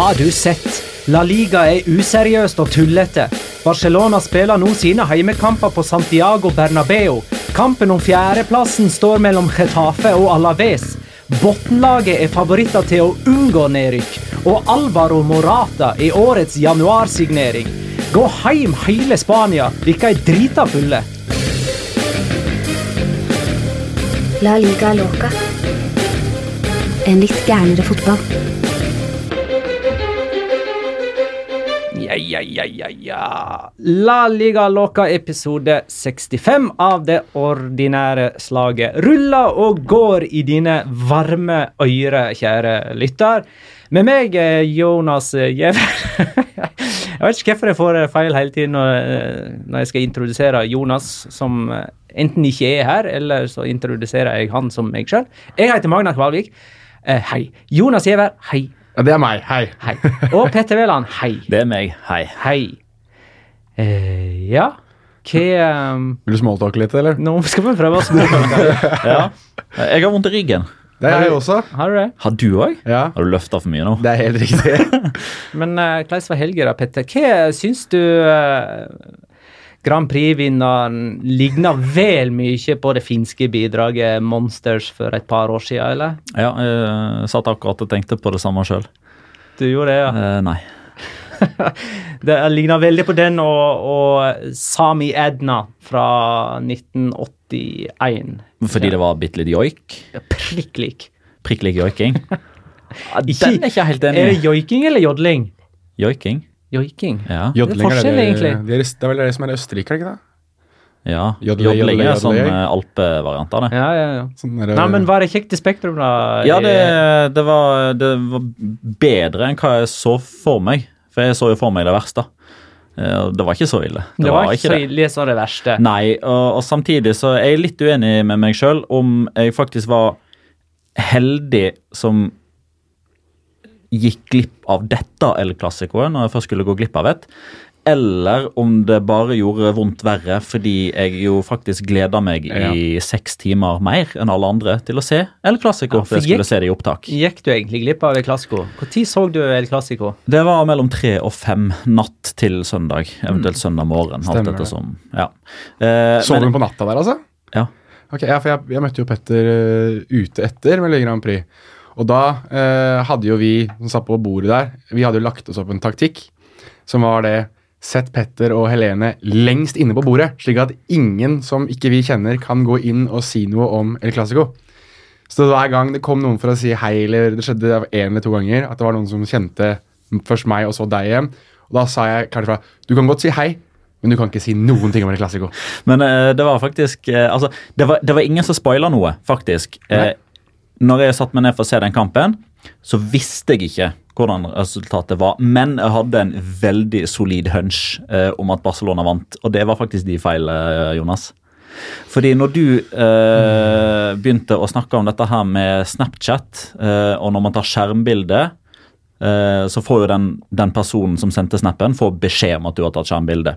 Har du sett? La Liga er useriøst og tullete. Barcelona spiller nå sine heimekamper på Santiago Bernabeu. Kampen om fjerdeplassen står mellom Getafe og Alaves. Bunnlaget er favoritter til å unngå nedrykk, og Alvaro Morata er årets januarsignering. Gå heim hele Spania, dere er drita fulle. La liga loca. En litt gærnere fotball. Ja, ja, ja, ja, ja. La Liga Loca episode 65 av det ordinære slaget ruller og går i dine varme ører, kjære lytter. Med meg, eh, Jonas Giæver. jeg vet ikke hvorfor jeg får feil hele tiden når, eh, jeg skal introdusere Jonas, som eh, enten ikke er her, eller så introduserer jeg han som meg sjøl. Jeg heter Magna Kvalvik. Eh, hei. Jonas Giæver, hei. Det er meg. Hei. Hei. Og Petter Wæland, hei. Det er meg. Hei. Hei. Eh, ja, hva um, Vil du smalltalke litt, eller? Nå skal vi prøve å småtalke. Ja. Jeg har vondt i ryggen. Det er jeg også. Har du det? Har du òg? Ja, Har du løfta for mye nå? det er helt riktig. Men uh, hvordan var helga, da, Petter? Hva syns du uh, Grand Prix-vinneren ligner vel mye på det finske bidraget Monsters for et par år siden, eller? Ja, jeg satt akkurat og tenkte på det samme sjøl. Du gjorde det, ja. Eh, nei. Det ligner veldig på den og, og Sami Edna fra 1981. Fordi det var bitte litt joik? Prikk lik. Prikk lik joiking? Den er ikke helt enig. Er det joiking eller jodling? Joiking? Joiking. Ja. Jodling er, forskjell, det, egentlig. det, er, det er vel det som er i Østerrike, er det ikke det? ja. Jodle, Jodling er sånn alpevariant av det. Ja, ja, ja. Sånn det... Nei, men var det kjekt i Spektrum, da? Ja, det, det, var, det var bedre enn hva jeg så for meg. For jeg så jo for meg det verste. Eh, Det var ikke så ille. Det, var ikke så ille som det verste. Nei, og, og samtidig så er jeg litt uenig med meg sjøl om jeg faktisk var heldig som gikk glipp av dette El Clasicoet når jeg først skulle gå glipp av et. Eller om det bare gjorde vondt verre fordi jeg jo faktisk gleda meg i seks timer mer enn alle andre til å se El Clásico. Ja, for jeg skulle gikk- se det i opptak. Gikk du egentlig glipp av El Clásico? Når så du El Clásico? Det var mellom tre og fem natt til søndag, eventuelt søndag morgen. alt Stemmer dette det. som, ja. Eh, Så men- du den på natta der, altså? Ja. Ok, ja, for jeg, jeg møtte jo Petter uh, ute etter Melodi Grand Prix. Og da uh, hadde jo vi som satt på bordet der, vi hadde jo lagt oss opp en taktikk som var det Sett Petter og Helene lengst inne på bordet, slik at ingen som ikke vi kjenner, kan gå inn og si noe om El Clásico. Så hver gang det kom noen for å si hei, eller det skjedde én eller to ganger, at det var noen som kjente først meg og så deg igjen, og da sa jeg klart ifra Du kan godt si hei, men du kan ikke si noen ting om El klassiker. Men uh, det var faktisk uh, Altså, det var, det var ingen som spoila noe, faktisk. Eh, når jeg satte meg ned for å se den kampen, så visste jeg ikke hvordan resultatet var. Men jeg hadde en veldig solid hunch eh, om at Barcelona vant, og det var faktisk de feil, eh, Jonas. Fordi når du eh, begynte å snakke om dette her med Snapchat, eh, og når man tar skjermbilde, så får jo den, den personen som sendte snappen, får beskjed om at du har tatt skjermbilde.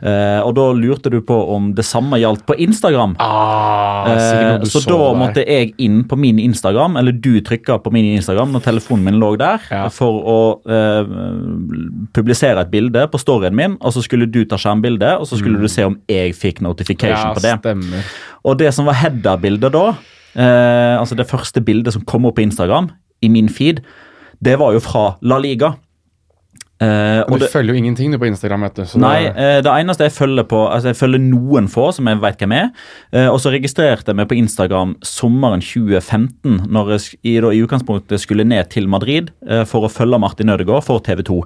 Eh, og da lurte du på om det samme gjaldt på Instagram. Ah, Eh, noe så da der. måtte jeg inn på min Instagram, eller du trykka på min Instagram når telefonen min lå der, Ja. for å eh, publisere et bilde på storyen min, og så skulle du ta skjermbilde, og så skulle du se om jeg fikk notification Mm. ja, på det. Stemmer. Og det som var header-bildet da, eh, altså det første bildet som kom opp på Instagram, i min feed, det var jo fra La Liga. Og du det, følger jo ingenting du på Instagram, vet du. så Nei, det- eh, det eneste jeg følger på Altså jeg følger noen få som jeg vet hvem er. Uh, Og så registrerte jeg meg på Instagram sommeren 2015, når jeg i, da, i utgangspunktet skulle ned til Madrid for å følge Martin Ødegaard for TV 2.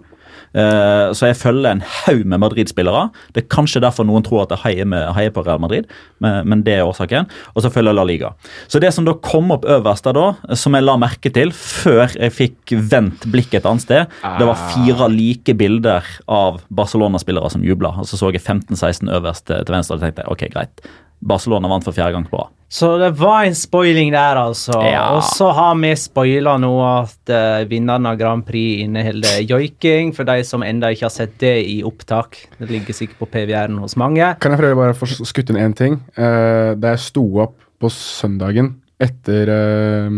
Eh, Så jeg følger en haug med Madrid-spillere. Det er kanskje derfor noen tror at jeg heier, med, heier på Real Madrid, men, men det er årsaken. Og så følger jeg La Liga. Så det som da kom opp øverst der da, som jeg la merke til før jeg fikk vendt blikket et annet sted, det var fire like bilder av Barcelona-spillere som jubla. Og så så jeg 15-16 øverst til venstre og tenkte ok, greit. Barcelona vant for fjerde gang på rad. Så det var en spoiling der, altså. Ja. Og så har vi spoila nå at uh, vinneren av Grand Prix inneholder joiking, for de som enda ikke har sett det i opptak. Det ligger sikkert på PVR-en hos mange. Kan jeg for bare få skutt inn én ting? Uh, da jeg sto opp på søndagen etter uh,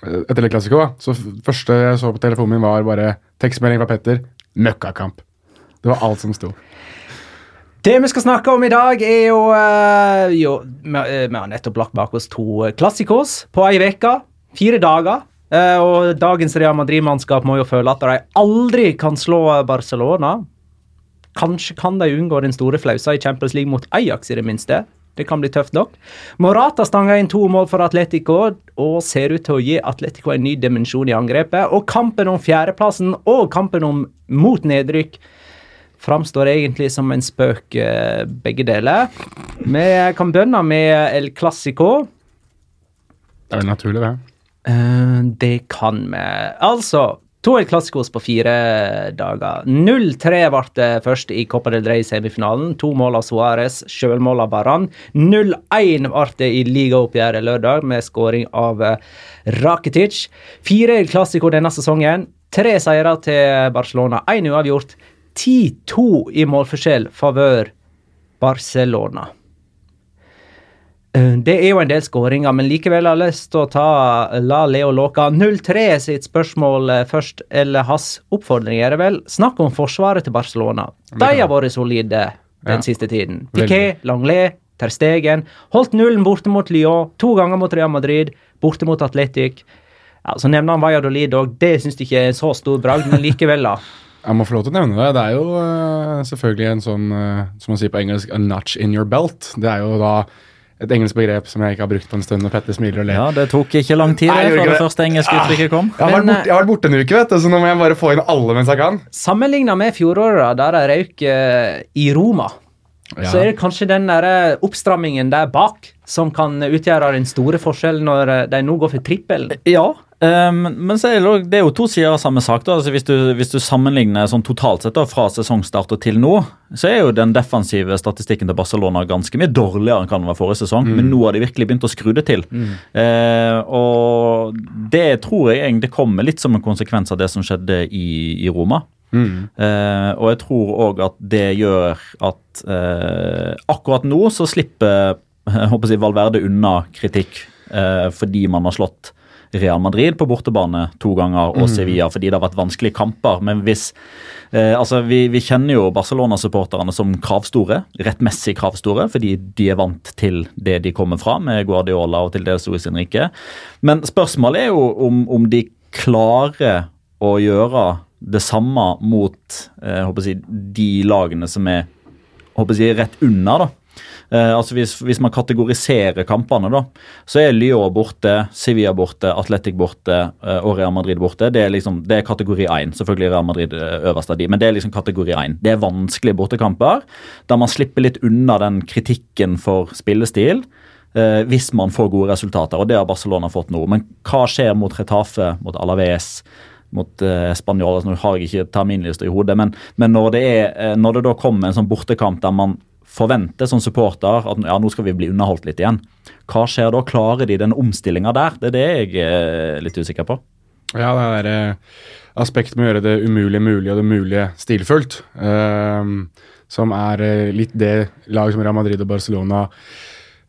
etter Le Classico, da, så første jeg så på telefonen min, var bare tekstmelding fra Petter. Møkkakamp. Det var alt som sto. Det vi skal snakke om i dag, er jo, eh, jo Vi eh, har nettopp lagt bak oss to klassikers klassikos på ei uke. Fire dager. Eh, og dagens Real Madrid-mannskap må jo føle at de aldri kan slå Barcelona. Kanskje kan de unngå den store flausa i Champions League mot Ajax, i det minste. Det kan bli tøft nok. Morata stanga inn to mål for Atletico og ser ut til å gi Atletico en ny dimensjon i angrepet. Og kampen om fjerdeplassen og kampen om mot nedrykk framstår egentlig som en spøk, eh, begge deler. Vi kan begynne med El Clásico. Det er vel naturlig, det. Eh, det kan vi. Altså, to El Clásicos på fire dager. 0-3 ble det først i Copa del Rey semifinalen. To mål av Suárez, sjølmål av Baran. 0-1 ble det i ligaoppgjøret lørdag med skåring av eh, Rakitic. Fire El Clásico denne sesongen. Tre seire til Barcelona, én uavgjort. 10-2 i målforskjell favør Barcelona. Eh, Det er jo en del skåringer, men likevel har jeg lyst til å ta La Leo Låka 03 sitt spørsmål eh, først, eller hans oppfordring er det vel. Snakk om forsvaret til Barcelona. De har vært solide den Ja. siste tiden. Piquet, Langlet, Ter Stegen. Holdt nullen borte mot Lyon, to ganger mot Real Madrid, borte mot Atletic. Ja, så nevner han Valladolid òg. Det syns jeg ikke er en så stor bragd, men likevel, da. Jeg må få lov til å nevne det. Det er jo eh, selvfølgelig en sånn, eh, som man sier på engelsk, a notch in your belt. Det er jo da et engelsk begrep som jeg ikke har brukt på en stund, og Petter smiler og ler. Ja, Det tok ikke lang tid Nei, det, før det det. første engelske uttrykket kom. Jeg har, vært Men, borte, jeg har vært borte en uke, vet du, så nå må jeg bare få inn alle mens jeg kan. Sammenligna med fjoråret, der jeg røyk eh, i Roma, Ja. så er det kanskje den der eh, oppstrammingen der bak som kan utgjøre den store forskjellen når eh, de nå går for trippel. Ja, um, men så er det, det er jo to sider av samme sak. da, altså hvis du, hvis du sammenligner sånn totalt sett da, fra sesongstart og til nå, så er jo den defensive statistikken til Barcelona ganske mye dårligere enn kan den var forrige sesong. Men nå har de virkelig begynt å skru det til. Eh, og det tror jeg egentlig kommer litt som en konsekvens av det som skjedde i, i Roma. Eh, og jeg tror òg at det gjør at uh, akkurat nå så slipper jeg håper si, Valverde unna kritikk uh, fordi man har slått Real Madrid på bortebane to ganger og Sevilla fordi det har vært vanskelige kamper. Men hvis eh, altså vi, vi kjenner jo Barcelona-supporterne som kravstore, rettmessig kravstore, fordi de er vant til det de kommer fra med Guardiola og til dels Luis Henrique. Men spørsmålet er jo om, om de klarer å gjøre det samme mot eh, jeg, de lagene som er jeg, rett unna. da. Eh, altså hvis, hvis man kategoriserer kampene, da, så er Lyon borte, Sevilla borte, Atletic borte eh, og Real Madrid borte. Det er liksom, det er kategori 1. Selvfølgelig Real Madrid øverst av de, men det er liksom kategori 1. Det er vanskelige bortekamper, der man slipper litt unna den kritikken for spillestil. eh, hvis man får gode resultater, og det har Barcelona fått nå. Men hva skjer mot Retafe, mot Alaves? Mot eh, Spanjol, altså, Nå har jeg ikke terminlista i hodet, men, men når, det er, eh, når det da kommer en sånn bortekamp der man forventer som supporter at ja, nå skal vi bli underholdt litt igjen, hva skjer da? Klarer de den omstillinga der? Det er det jeg er litt usikker på. Ja, det er eh, aspektet med å gjøre det umulige mulig og det mulige stilfullt. ehm, som er eh, litt det lag som Real Madrid og Barcelona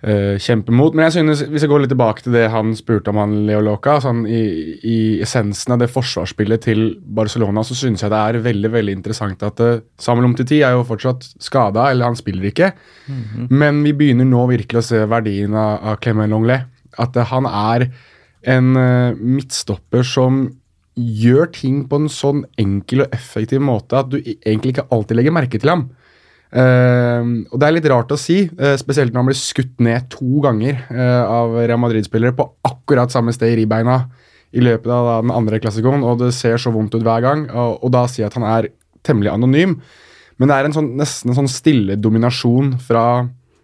eh, kjempe mot. Men jeg synes, hvis jeg går litt tilbake til det han spurte om, han Leo Loca, sånn i, i essensen av det forsvarsspillet til Barcelona, så synes jeg det er veldig veldig interessant at uh, Samuel Omtiti er jo fortsatt skada, eller han spiller ikke. Men vi begynner nå virkelig å se verdien av, av Clement Longlet. At uh, han er en midtstopper som gjør ting på en sånn enkel og effektiv måte at du egentlig ikke alltid legger merke til ham. Eh, og Det er litt rart å si, uh, spesielt når han blir skutt ned to ganger uh, av Real Madrid-spillere på akkurat samme sted i ribbeina i løpet av da, den andre klassikoen, og det ser så vondt ut hver gang. Og, og da sier jeg at han er temmelig anonym. Men det er en sånn, nesten en sånn stille dominasjon fra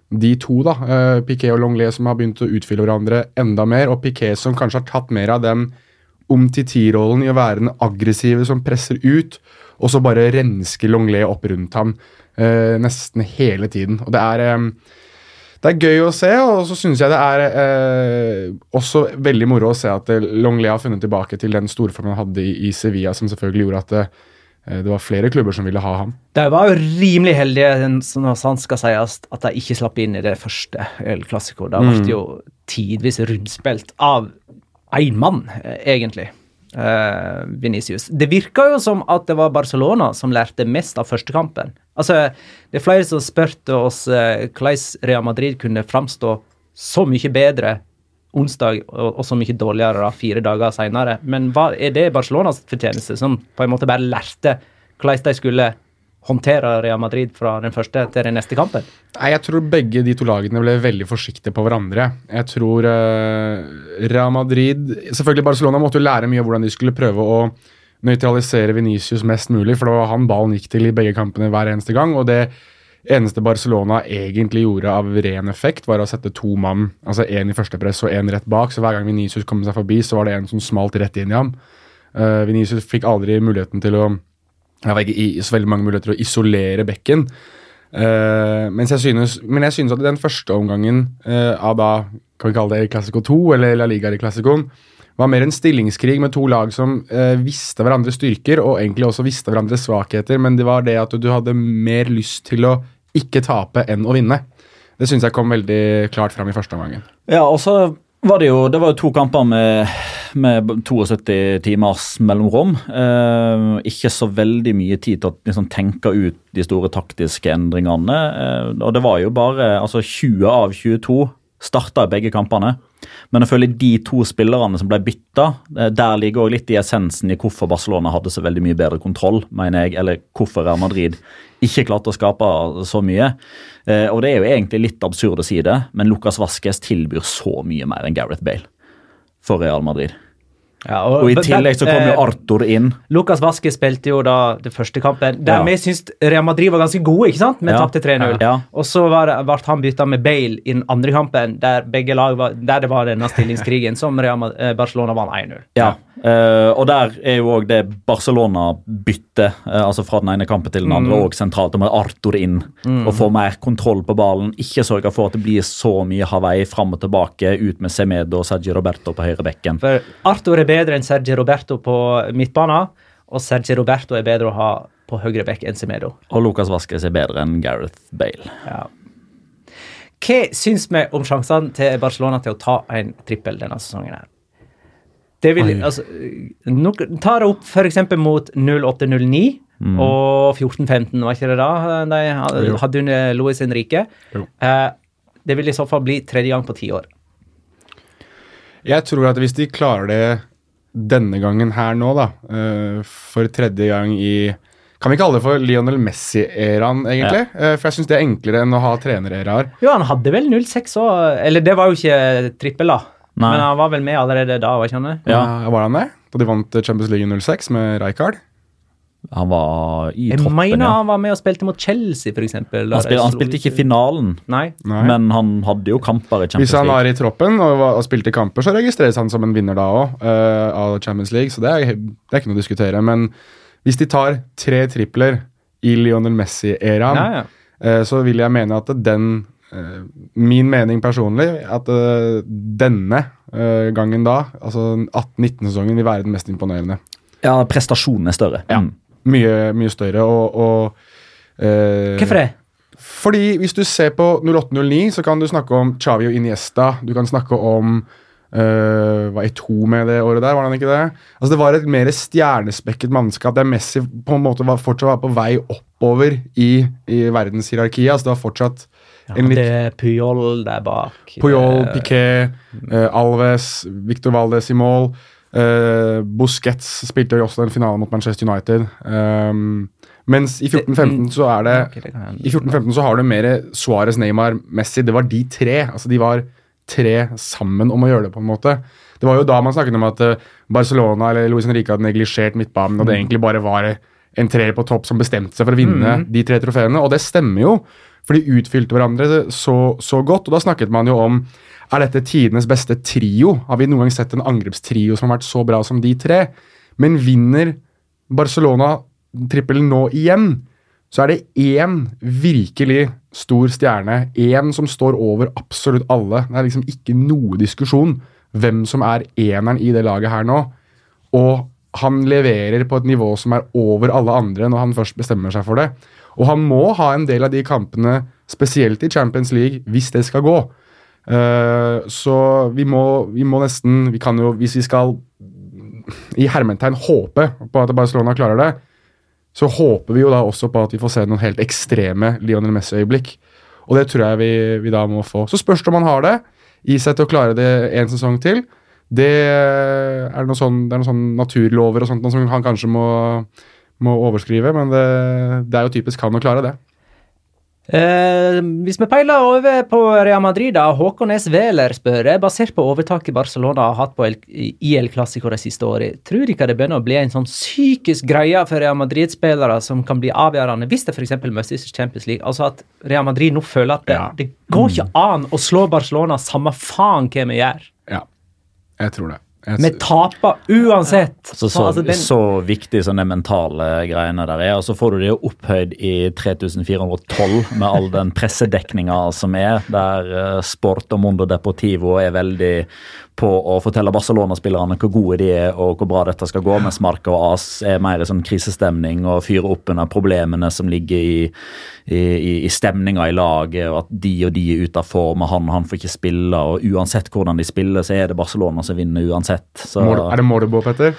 de to, da, eh, Piquet og Longlet, som har begynt å utfylle hverandre enda mer, og Piquet som kanskje har tatt mer av den om-til-ti-rollen i å være den aggressive som presser ut, og så bare rensker Longlet opp rundt ham eh, nesten hele tiden. Og det er, eh, det er gøy å se, og så syns jeg det er eh, også veldig moro å se at eh, Longley har funnet tilbake til den storformen han hadde i, i Sevilla, som selvfølgelig gjorde at det, eh, det var flere klubber som ville ha ham. De var jo rimelig heldige, når sant skal sies, at de ikke slapp inn i det første El Clásico. Ble det jo tidvis rundspilt av én mann, eh, egentlig. Uh, Venicius. Det virka jo som at det var Barcelona som lærte mest av første kampen. Altså, Det er flere som spurte oss uh, Real Madrid kunne framstå så mye bedre onsdag og, og så mye dårligere da, fire dager seinere. Men hva, er det Barcelonas fortjeneste, som på en måte bare lærte hvordan de skulle håndtere Real Madrid fra den første til den neste kampen? Nei, Jeg tror begge de to lagene ble veldig forsiktige på hverandre. Jeg tror uh, Real Madrid Selvfølgelig Barcelona måtte jo lære mye av hvordan de skulle prøve å nøytralisere Venicius mest mulig, for det var han ballen gikk til i begge kampene hver eneste gang. og det eneste Barcelona egentlig gjorde av ren effekt, var å sette to mann, altså én i første press og én rett bak. Så hver gang Venicius kom seg forbi, så var det en som smalt rett inn i ham. Uh, Venicius fikk aldri muligheten til å det var ikke så veldig mange muligheter å isolere bekken. Uh, jeg synes, men jeg synes at den første omgangen uh, av da kan vi kalle det Classico 2, eller La Liga i Classicoen, var mer en stillingskrig med to lag som uh, visste hverandres styrker og egentlig også visste hverandres svakheter, men det var det at du hadde mer lyst til å ikke tape enn å vinne. Det syns jeg kom veldig klart fram i første omgangen. Ja, og så var det jo det var jo to kamper med, med 72 timers mellomrom. Eh, ikke så veldig mye tid til å liksom, tenke ut de store taktiske endringene. Eh, og det var jo bare altså 20 av 22 starta begge kampene. Men jeg føler de to spillerne som ble bytta, eh, der ligger også litt i essensen i hvorfor Barcelona hadde så veldig mye bedre kontroll, mener jeg, eller hvorfor Real Madrid ikke klarte å skape så mye. Eh, og det er jo egentlig litt absurd å si det, men Lucas Vasques tilbyr så mye mer enn Gareth Bale for Real Madrid. Ja, og, I tillegg så kom jo Arthur inn. Lucas Vasque spilte jo da det første kampen, der Ja. vi syntes Real Madrid var ganske gode, ikke sant? Vi Ja. tapte 3-0. Ja. Og så ble han bytta med Bale i den andre kampen, der begge lag var, der det var denne stillingskrigen som Real, Madrid, eh, Barcelona vant 1-0. Ja, eh, og der er jo òg det Barcelona-byttet, eh, altså fra den ene kampen til den andre, Mm. og sentralt. Og med Arthur inn og få mer kontroll på ballen. Ikke sørge for at det blir så mye Hawaii fram og tilbake, ut med Semedo og Sergi Roberto på høyre bekken. For Arthur er bedre enn Sergio Roberto på midtbanen, og Sergio Roberto er bedre å ha på høyre bekk enn Semedo. Og Lucas Vasques er bedre enn Gareth Bale. Ja. Hva syns vi om sjansene til Barcelona til å ta en trippel denne sesongen? her? Det vil, Oi. altså, no, tar det opp f.eks. mot 0809 og 1415, var ikke det da de hadde under Luis Henrique? Eh, det vil i så fall bli tredje gang på ti år. Jeg tror at hvis de klarer det denne gangen her nå, da, eh, for tredje gang i Kan vi kalle det for Lionel Messi-æraen, egentlig? Eh, for jeg syns det er enklere enn å ha treneræraer. Jo, han hadde vel 06 òg, eller det var jo ikke trippel, da. Nei. Men han var vel med allerede da, var ikke han det? Ja. Eh, Var han det? Da de vant Champions League i 06 med Rijkaard? Han var i Jeg troppen, mener ja. han var med og spilte mot Chelsea, f.eks. Han, spil, han spilte ikke i finalen, Nei. Nei. men han hadde jo kamper i Champions League. Hvis han var i troppen og, var, og spilte kamper, så registreres han som en vinner da òg, av Champions League. Så det er, det er ikke noe å diskutere. Men hvis de tar tre tripler i Lionel Messi-æraen, Ja, ja. uh, så vil jeg mene at den uh, Min mening personlig, at eh, denne eh, gangen da, altså 18-19-sesongen, vil være den mest imponerende. Ja, prestasjonen er større. Ja. Mm. Mye, mye større og, og eh, Hvorfor det? Fordi hvis du ser på 08-09, så kan du snakke om Xavi og Iniesta. Du kan snakke om Uh, Var to med det året der, var han ikke det? Altså Det var et mer stjernespekket mannskap der Messi på en måte var, fortsatt var på vei oppover i, i verdenshierarkiet. Altså det var fortsatt en litt Det er Puyol der bak. Puyol, Eh, Piquet, uh, Alves, Victor Valdes i mål. Eh, Busquets spilte jo også den finale mot Manchester United. Um, mens i 14-15 så er det. I 14-15 så har du mer Suárez, Neymar, Messi. Det var de tre. Altså De var tre sammen om å gjøre det, på en måte. Det var jo da man snakket om at eh, Barcelona eller Luis Henrique hadde neglisjert midtbanen, og det egentlig bare var en treer på topp som bestemte seg for å vinne de tre trofeene. Og det stemmer jo, for de utfylte hverandre så, så godt. Og da snakket man jo om er dette tidenes beste trio? Har vi noen gang sett en angrepstrio som har vært så bra som de tre? Men vinner Barcelona trippelen nå igjen, så er det én virkelig stor stjerne. Én som står over absolutt alle. Det er liksom ikke noe diskusjon hvem som er eneren i det laget her nå. Og han leverer på et nivå som er over alle andre når han først bestemmer seg for det. Og han må ha en del av de kampene, spesielt i Champions League, hvis det skal gå. Uh, så vi må, vi må nesten Vi kan jo, hvis vi skal i hermetegn håpe på at Barcelona klarer det, så håper vi jo da også på at vi får se noen helt ekstreme Lionel Messi-øyeblikk. Og det tror jeg vi, vi, da må få. Så spørs det om han har det i seg til å klare det en sesong til. Det er noen sånn, noen sånn naturlover og sånt som han kanskje må, må overskrive, men det, det er jo typisk han å klare det. Eh, hvis vi peiler over på Real Madrid, da, Håkon S. Wæler spør basert på overtaket Barcelona har hatt på El i El Clásico de siste årene, tror dere det begynner å bli en sånn psykisk greie for Real Madrid-spillere som kan bli avgjørende hvis det f.eks. møtes i Champions League? Altså at Real Madrid nå føler at det, Ja. det går ikke an å slå Barcelona samme faen hva vi gjør. Ja, jeg tror det. Vi taper uansett. Så, så, Altså, den- så viktig som de mentale greiene der er. Og så får du det opphøyd i 3412 med all den pressedekninga som er, der eh, Sport og Mondo Deportivo er veldig på å fortelle Barcelona-spillerne hvor gode de er og hvor bra dette skal gå, mens Marca og AS er mer i sånn krisestemning og fyrer opp under problemene som ligger i, i, i, i stemninga i laget, og at de og de er ute av form, og han og han får ikke spille. og Uansett hvordan de spiller, så er det Barcelona som vinner uansett. Så, er det Morbo, Petter?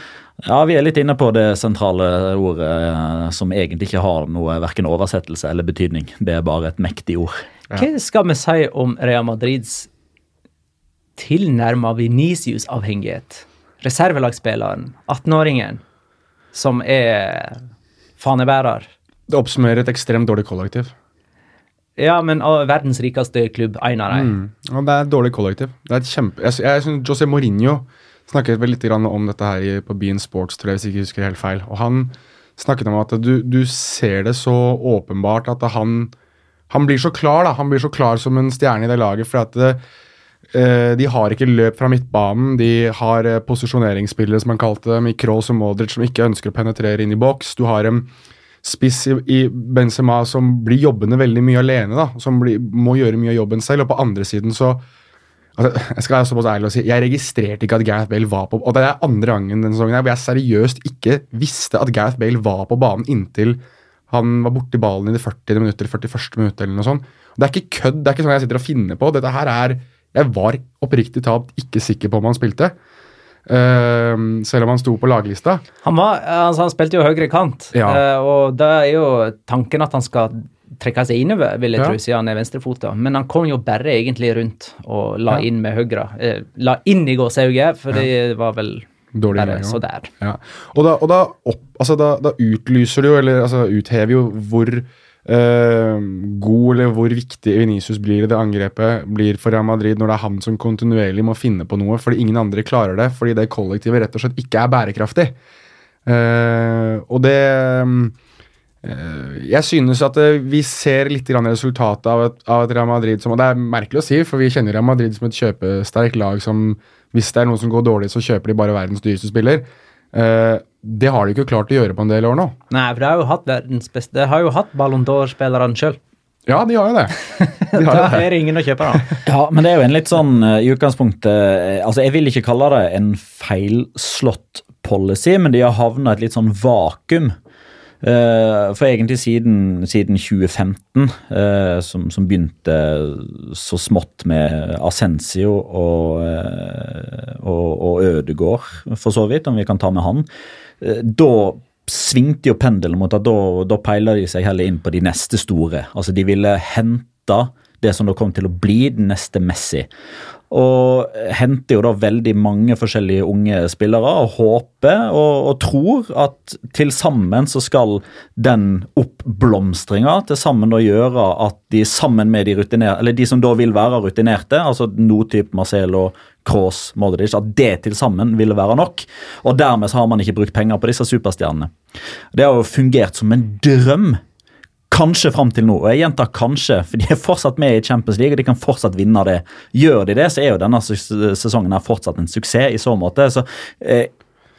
ja, vi er litt inne på det sentrale ordet eh, som egentlig ikke har noe verken oversettelse eller betydning. Det er bare et mektig ord. Hva skal vi si om Real Madrids tilnærma Venicius-avhengighet? Reservelagsspilleren, 18-åringen, som er fanebærer. Det oppsummerer et ekstremt dårlig kollektiv. Ja, men av verdens rikeste klubb, dem. Mm. Ja, det er et dårlig kollektiv. Det er et kjempe... Jeg, jeg synes José Mourinho snakket vel litt om dette her på Bean Sports, tror jeg, hvis jeg ikke husker helt feil. Og han snakket om at du, du ser det så åpenbart at han Han blir så klar, da. Han blir så klar som en stjerne i det laget, for at det, de har ikke løp fra midtbanen. De har eh, posisjoneringsspillere, som han kalte dem, i Kroos og Modric, som ikke ønsker å penetrere inn i boks. Du har en spiss i, Benzema som blir jobbende veldig mye alene, da, som blir, må gjøre mye av jobben selv. Og på andre siden så altså, Jeg skal være såpass ærlig og si jeg registrerte ikke at Gareth Bale var på Og det er andre gangen denne sesongen her hvor jeg seriøst ikke visste at Gareth Bale var på banen inntil han var borti ballen i det 40. minutt eller 41. minutt. eller noe sånt. Det er ikke kødd. Det er ikke sånn jeg sitter og finner på. Dette her er Jeg var oppriktig talt ikke sikker på om han spilte. Uh, selv om han sto på laglista. Han, var, altså, han spilte jo høyre kant, Ja. uh, og da er jo tanken at han skal trekke seg innover, vil jeg Ja. tro, siden han er venstrefota. Men han kom jo bare egentlig rundt og la Ja. inn med høyre. Uh, la inn i gåsehauget, for det var vel Dårlig bare så der. Ja. Og, da, og da, opp, altså da, da utlyser du jo, eller altså uthever jo hvor eh, god eller hvor viktig Venicius blir i det angrepet blir for Real Madrid når det er han som kontinuerlig må finne på noe fordi ingen andre klarer det, fordi det kollektivet rett og slett ikke er bærekraftig. Uh, og det uh, Jeg synes at vi ser litt grann resultatet av et, av et Real Madrid som Og det er merkelig å si, for vi kjenner Real Madrid som et kjøpesterkt lag som hvis det er noe som går dårlig, så kjøper de bare verdens dyreste spiller. Eh, det har de ikke klart å gjøre på en del år nå. Nei, for det har jo hatt verdens beste Det har jo hatt Ballon d'Or-spillerne sjøl. Ja, de har jo det. De har Da det. er det ingen å kjøpe, da. Ja, men det er jo en litt sånn eh, i utgangspunktet eh, Altså, jeg vil ikke kalle det en feilslått policy, men de har havna i et litt sånn vakuum. Eh, for egentlig siden, siden 2015, eh, som, som begynte så smått med Ascencio og, og, og Ødegård, for så vidt, om vi kan ta med han. Eh, da svingte jo pendelen mot at da, da peiler de seg heller inn på de neste store. Altså De ville hente det som da kom til å bli den neste Messi. Og henter jo da veldig mange forskjellige unge spillere og håper og, og tror at til sammen så skal den oppblomstringa til sammen da gjøre at de sammen med de rutinerte, eller de som da vil være rutinerte, altså noe type Marcelo, Kroos, Modric, at det til sammen ville være nok. Og dermed så har man ikke brukt penger på disse superstjernene. Det har jo fungert som en drøm Kanskje fram til nå, og jeg gjentar kanskje, for de er fortsatt med i Champions League og de kan fortsatt vinne det. Gjør de det, så er jo denne sesongen her fortsatt en suksess i så måte. Så eh,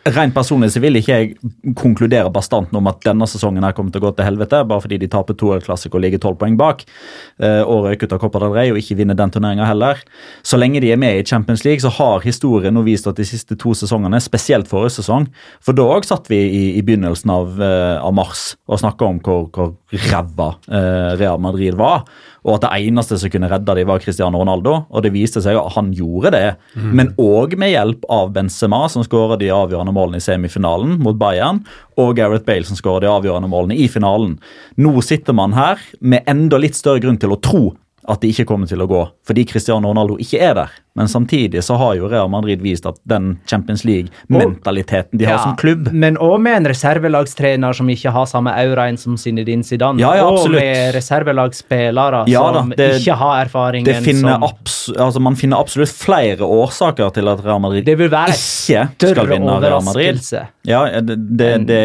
Rent personlig så vil ikke jeg konkludere bastant om at denne sesongen her kommer til å gå til helvete, bare fordi de taper to klassik og ligger tolv poeng bak. Uh, og røyker ut av Copa del Rey og ikke vinner den turneringa heller. Så lenge de er med i Champions League, så har historien nå vist at de siste to sesongene, spesielt forrige sesong For da òg satt vi i, i begynnelsen av, uh, av, mars og snakka om hvor, hvor ræva uh, Real Madrid var og at det eneste som kunne redde dem, var Cristiano Ronaldo. Og det viste seg at han gjorde det, mm. men òg med hjelp av Benzema, som skåra de avgjørende målene i semifinalen mot Bayern, og Gareth Bale, som skåra de avgjørende målene i finalen. Nå sitter man her med enda litt større grunn til å tro at det ikke kommer til å gå, fordi Cristiano Ronaldo ikke er der. Men samtidig så har jo Real Madrid vist at den Champions League-mentaliteten de ja, har som klubb Men òg med en reservelagstrener som ikke har samme auraen som Zinedine Zidane. Ja, ja, og med reservelagsspillere ja, som det, ikke har erfaringen finner som altså Man finner absolutt flere årsaker til at Real Madrid ikke skal vinne Real Madrid. Ja, det, det, det,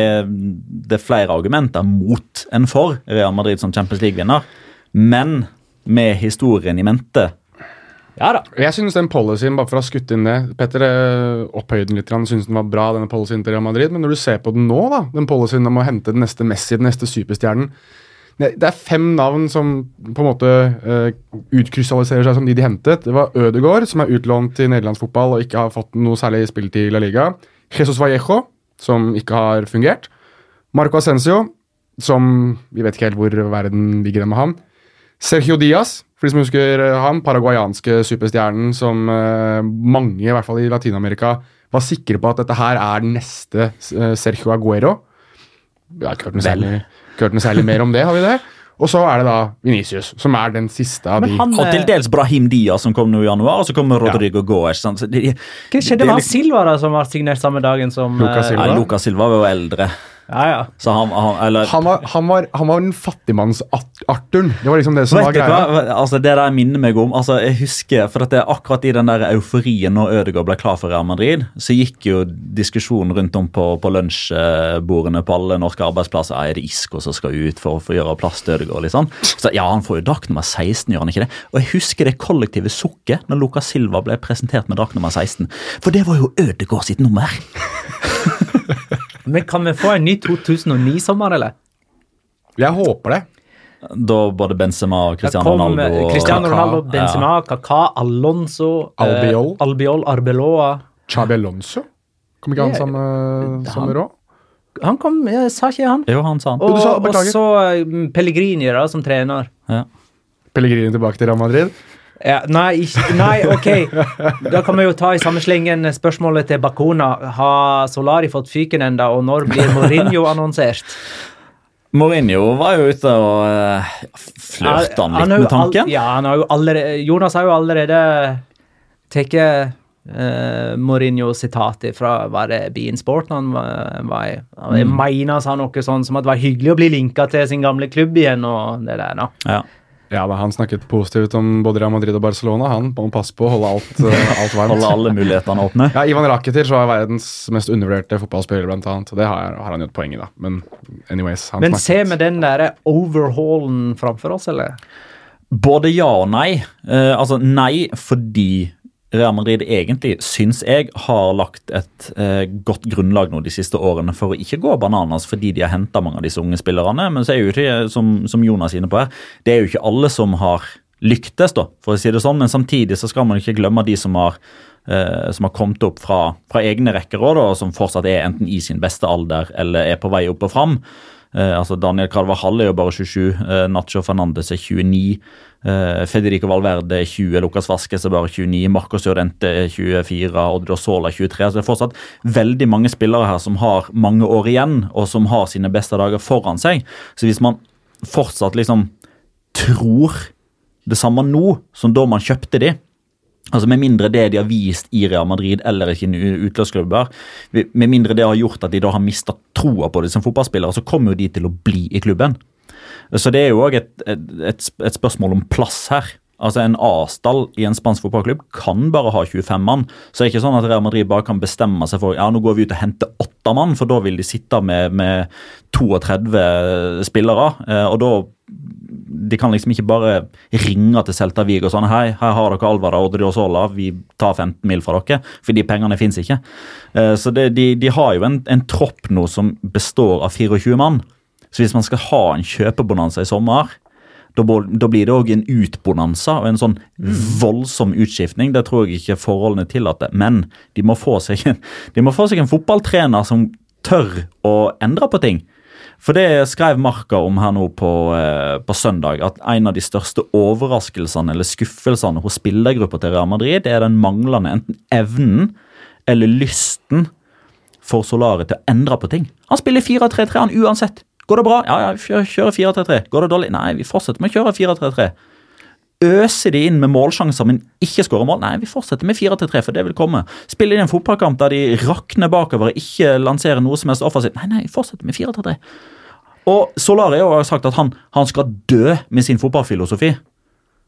det er flere argumenter mot enn for Real Madrid som Champions League-vinner. Men med historien i mente. Ja da. Jeg synes den policyen, bare for å ha skutt inn det Petter eh, opphøyde den litt, han synes den var bra, denne policyen til Real Madrid. Men når du ser på den nå, da, den policyen om å hente den neste Messi, den neste superstjernen Det er fem navn som på en måte uh, utkrystalliserer seg som de de hentet. Det var Ødegaard, som er utlånt til nederlandsk fotball og ikke har fått noe særlig spilletid i La Liga. Jesus Vallejo, som ikke har fungert. Marco Ascencio, som Vi vet ikke helt hvor verden ligger med han. Sergio Diaz, for de som husker han, paraguayanske superstjernen som uh, mange, i hvert fall i Latin-Amerika, var sikre på at dette her er den neste uh, Sergio Aguero. Vi har ikke hørt noe, særlig, hørt noe særlig mer om det, har vi det? Og så er det da Venicius, som er den siste av de. og til dels Brahim Diaz, som kom nå i januar, og så kommer Rodrigo ja. Goes. Hva skjedde med Silva, da, som var signert samme dagen som Lucas Silva? Ja, Lucas Silva var jo eldre. Ja, ja. Så han, han, eller, han, var, han, var, han var den fattigmanns-Arturen. Det var liksom det som var greia. Hva? Altså, det der minner meg om altså, Jeg husker, for at det er akkurat i den der euforien når Ødegaard ble klar for Real Madrid, så gikk jo diskusjonen rundt om på, på lunsjbordene på alle norske arbeidsplasser. Er det Isko som skal ut for, å få gjøre plass til Ødegaard? Liksom. Så ja, han får jo drakt nummer 16, gjør han ikke det? Og jeg husker det kollektive sukket når Lucas Silva ble presentert med drakt nummer 16. For det var jo Ødegaard sitt nummer! Men kan vi få en ny 2009-sommer, eller? Jeg håper det. Da både Benzema og Cristiano Ronaldo og Cristiano Ronaldo, Benzema, ja. Kaka, Alonso Albiol, eh, Albiol Arbeloa Chabi Alonso? Kom ikke han samme, samme råd? Han kom, jeg sa ikke han? Jo, han sa han. Og, sa, og så um, Pellegrini da, som trener. Ja. Pellegrini tilbake til Real Madrid? Ja, nei, nei, ok. Da kan vi jo ta i samme slengen spørsmålet til Bakona. Har Solari fått fyken enda, og når blir Mourinho annonsert? Mourinho var jo ute og uh, flørta litt med tanken. ja, han har allerede, Jonas har jo allerede tatt uh, Mourinho-sitatet fra var det Bean Sport han var, var i. Jeg mm. mener han sa noe sånn som at det var hyggelig å bli linka til sin gamle klubb igjen. og det der da. Ja. Ja, da, Han snakket positivt om både Real Madrid og Barcelona. Han må passe på å holde alt, uh, alt varmt. holde alle mulighetene åpne. Ja, Ivan Rakitic var verdens mest undervurderte fotballspiller, blant annet. Og det har, har han jo et poeng i, da. Men anyways, han Men ser vi den derre overhaulen framfor oss, eller? Både ja og nei. Uh, altså nei fordi Real Madrid egentlig, syns jeg, har lagt et eh, godt grunnlag nå de siste årene for å ikke gå bananas fordi de har henta mange av disse unge spillerne. Men så er jo ikke, som, som Jonas er inne på her, det er jo ikke alle som har lyktes, da, for å si det sånn. Men samtidig så skal man ikke glemme de som har, eh, som har kommet opp fra, fra egne rekker, og som fortsatt er enten i sin beste alder eller er på vei opp og fram. Eh, altså Daniel Carvajal er jo bare 27, eh, Nacho Fernandes er 29. Eh, Federico Valverde er 20, Lucas Vasques er bare 29, Marcos Llorente er 24, Oddo Sola er 23. Så det er fortsatt veldig mange spillere her som har mange år igjen, og som har sine beste dager foran seg. Så hvis man fortsatt liksom tror det samme nå som da man kjøpte de, Altså Med mindre det de har vist i Real Madrid eller ikke utløpsklubber, med mindre det har gjort at de da har mista troa på det som fotballspillere, så kommer jo de til å bli i klubben. Så det er jo òg et, et, et, spørsmål om plass her. Altså En A-stall i en spansk fotballklubb kan bare ha 25 mann. Så det er ikke sånn at Real Madrid bare kan bestemme seg for ja, nå går vi ut og henter åtte mann, for da vil de sitte med, med 32 spillere. Eh, og da de kan liksom ikke bare ringe til Celta Vigo og sånn Hei, her har dere Alvara og Odriozola, vi tar 15 mil fra dere. For de pengene fins ikke. Eh, så det, de, de har jo en, en tropp nå som består av 24 mann. Så hvis man skal ha en kjøpebonanza i sommer, da, da blir det òg en utbonanza og en sånn voldsom utskiftning. Det tror jeg ikke forholdene tillater. Men de må få seg en, de må få seg en fotballtrener som tør å endre på ting. For det skrev Marka om her nå på, eh, på søndag, at en av de største overraskelsene eller skuffelsene hos spillergruppa til Real Madrid er den manglende enten evnen eller lysten for Solari til å endre på ting. Han spiller 4-3-3 han uansett. Går det bra? Ja, ja, vi kjører 4-3-3. Går det dårlig? Nei, vi fortsetter med å kjøre 4-3-3. Øser de inn med målsjanser, men ikke skårer mål? Nei, vi fortsetter med 4-3-3, for det vil komme. Spiller de en fotballkamp der de rakner bakover og ikke lanserer noe som helst offensivt? Nei, nei, fortsetter med 4-3-3. Og Solari har jo sagt at han, han skal dø med sin fotballfilosofi.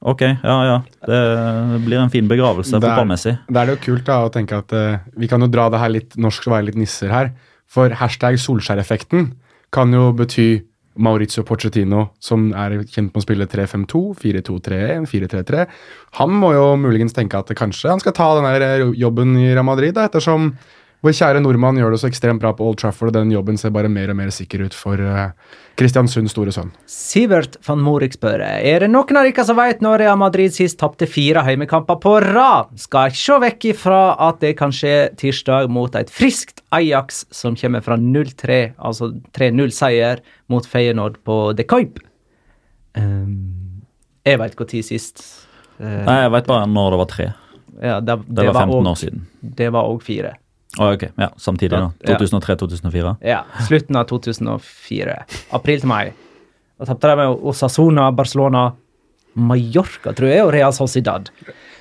Ok, ja, ja. Det blir en fin begravelse Det fotballmessig. Da er det jo kult da, å tenke at uh, vi kan jo dra det her litt norsk og være litt nisser her. For hashtag Solskjær-effekten kan jo bety Maurizio Pochettino, som er kjent med å spille 3-5-2, 4-2-3-1, 4-3-3. Han må jo muligens tenke at kanskje han skal ta den eh, jobben i Real Madrid, da, ettersom vår kjære nordmann gjør det så ekstremt bra på Old Trafford, og den jobben ser bare mer og mer sikker ut for eh, Kristiansunds store sønn. Sivert van Morik spør Er det noen av dere som vet når Real Madrid sist tapte fire heimekamper på rad? Skal ikke se vekk ifra at det kan skje tirsdag mot et friskt Ajax som kommer fra 0-3, altså 3-0-seier mot Feyenoord på The Coip. Um, jeg veit når sist. Uh, Nei, Jeg vet bare når det var tre. ja, det, Det var 15 også- år siden. Det var òg fire. Å, ok, ja, Samtidig, da. 2003-2004. Ja, slutten av 2004. April til mai. Da tapte de med Osasona, Barcelona, Mallorca, tror jeg, og Real Sociedad.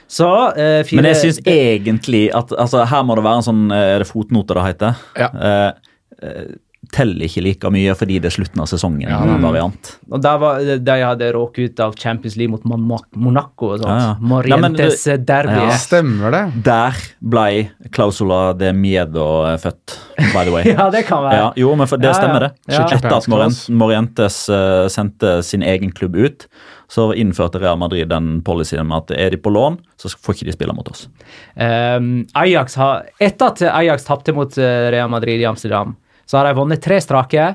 Så eh, fire Men jeg syns egentlig at altså, her må det være en sånn eh, Er det fotnote det heter? Ja. Eh, eh, teller ikke like mye fordi det er slutten av sesongen. Ja, en variant. Og der var De hadde råket ut av Champions League mot Monaco og sånt. Ja, ja. Morientes Nei, du, derby. Ja. Stemmer det? Der ble Clausula de Miedo eh, født, by the way. Ja, det kan være. Ja, jo, men for det stemmer, det. Ja. Etter at Morientes uh, sendte sin egen klubb ut, så innførte Real Madrid den policyen med at er de på lån, så får ikke de spille mot oss. Um, Ajax har, etter at Ajax tapte mot eh, Real Madrid i Amsterdam, så har de vunnet tre strake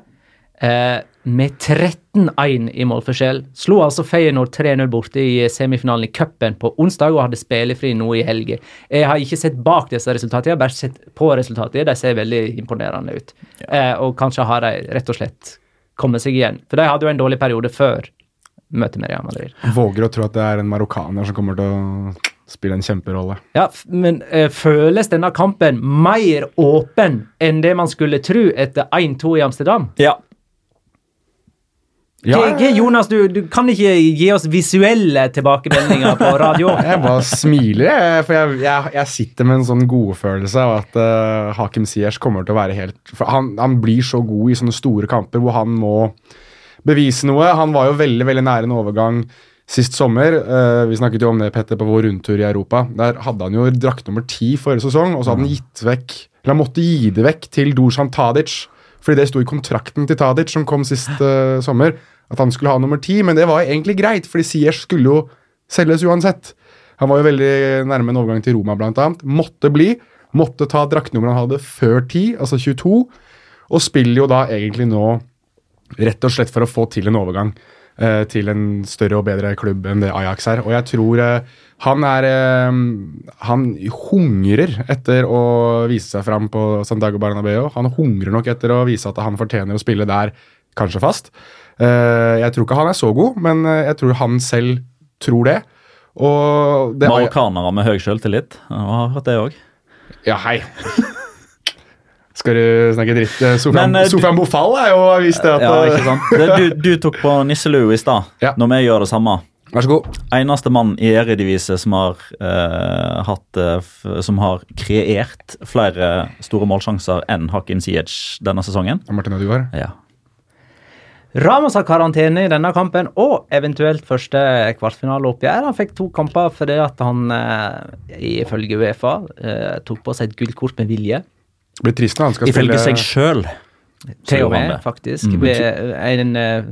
eh, med 13-1 i målforskjell. Slo altså Feyenoord 3-0 borte i semifinalen i cupen på onsdag og hadde spillefri nå i helga. Jeg har ikke sett bak disse resultatene, jeg har bare sett på resultatene. De ser veldig imponerende ut. Eh, og kanskje har de rett og slett kommet seg igjen. For de hadde jo en dårlig periode før møtet med Real Madrid. Våger å tro at det er en marokkaner som kommer til å spille en kjemperolle. Ja, men uh, føles denne kampen mer åpen enn det man skulle tro etter 1-2 i Amsterdam? Ja. Ja, G- G- Jonas, du, du kan ikke gi oss visuelle tilbakemeldinger på radio. Jeg bare smiler, jeg, for jeg, jeg, jeg sitter med en sånn godfølelse av at uh, Hakim Siers kommer til å være helt for han, han blir så god i sånne store kamper hvor han må bevise noe. Han var jo veldig veldig nære en overgang sist sommer. Eh, vi snakket jo om det, Petter, på vår rundtur i Europa. Der hadde han jo drakt nummer ti forrige sesong, og så hadde han gitt vekk Eller han måtte gi det vekk til Dusan Tadic, fordi det sto i kontrakten til Tadic som kom sist eh, sommer, at han skulle ha nummer ti, men det var egentlig greit, fordi Siers skulle jo selges uansett. Han var jo veldig nærme en overgang til Roma, blant annet. Måtte bli. Måtte ta draktnummeret han hadde før 10, altså 22, og spiller jo da egentlig nå rett og slett for å få til en overgang til en større og bedre klubb enn det Ajax er. Og jeg tror eh, han er eh, Han hungrer etter å vise seg fram på Santiago Bernabeu. Han hungrer nok etter å vise at han fortjener å spille der, kanskje fast. Eh, jeg tror ikke han er så god, men eh, jeg tror han selv tror det. Og det Marokkanere med høy selvtillit. Jeg har hørt det òg. Ja, hei. Skal du snakke dritt? Eh, Sofian, Men, eh, du- Sofian Bofall er jo visst det at Ja, eh, ikke sant? Det, du, du tok på nisselue i stad. Ja. Når vi gjør det samme. Vær så god. Eneste mann i eredivise som har uh, hatt eh, f Som har kreert flere store målsjanser enn Hakim Siege denne sesongen. Martin Ødegaard. Ja. Ramos har karantene i denne kampen, og eventuelt første kvartfinaleoppgjør. Han fikk to kamper fordi at han, ifølge Uefa, eh, tok på seg et gullkort med vilje. Det blir trist når han skal Ifølge spille seg sjøl. Til og med, faktisk. Mm. Ved en, eh,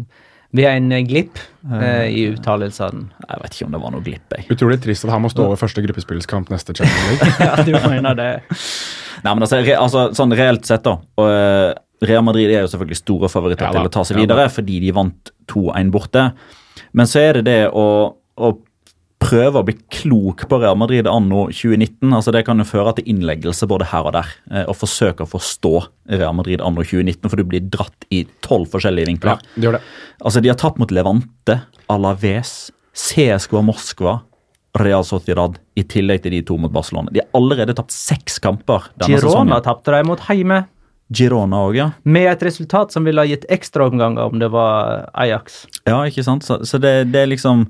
ved en eh, glipp uh, i uttalelsene. Jeg vet ikke om det var noe glipp, jeg. Utrolig trist at han må stå over første gruppespillskamp neste Champions League. ja, du mener det. Nei, men altså, re, altså sånn reelt sett, da. Og, uh, Real Madrid er jo selvfølgelig store favoritter Ja til å ta seg ja videre, fordi de vant 2-1 borte. Men så er det det å, å prøve å bli klok på Real Madrid anno 2019. altså Det kan jo føre til innleggelse både her og der. eh, Og forsøke å forstå Real Madrid anno 2019, for du blir dratt i tolv forskjellige Ja, det gjør det. Altså, De har tapt mot Levante, Alaves, CSKA Moskva, Real Sociedad, i tillegg til de to mot Barcelona. De har allerede tapt seks kamper denne Girona sesongen. tapte de mot Heime, Girona òg, ja. med et resultat som ville ha gitt ekstraomganger om det var Ajax. Ja, ikke sant? Så, så det, det er liksom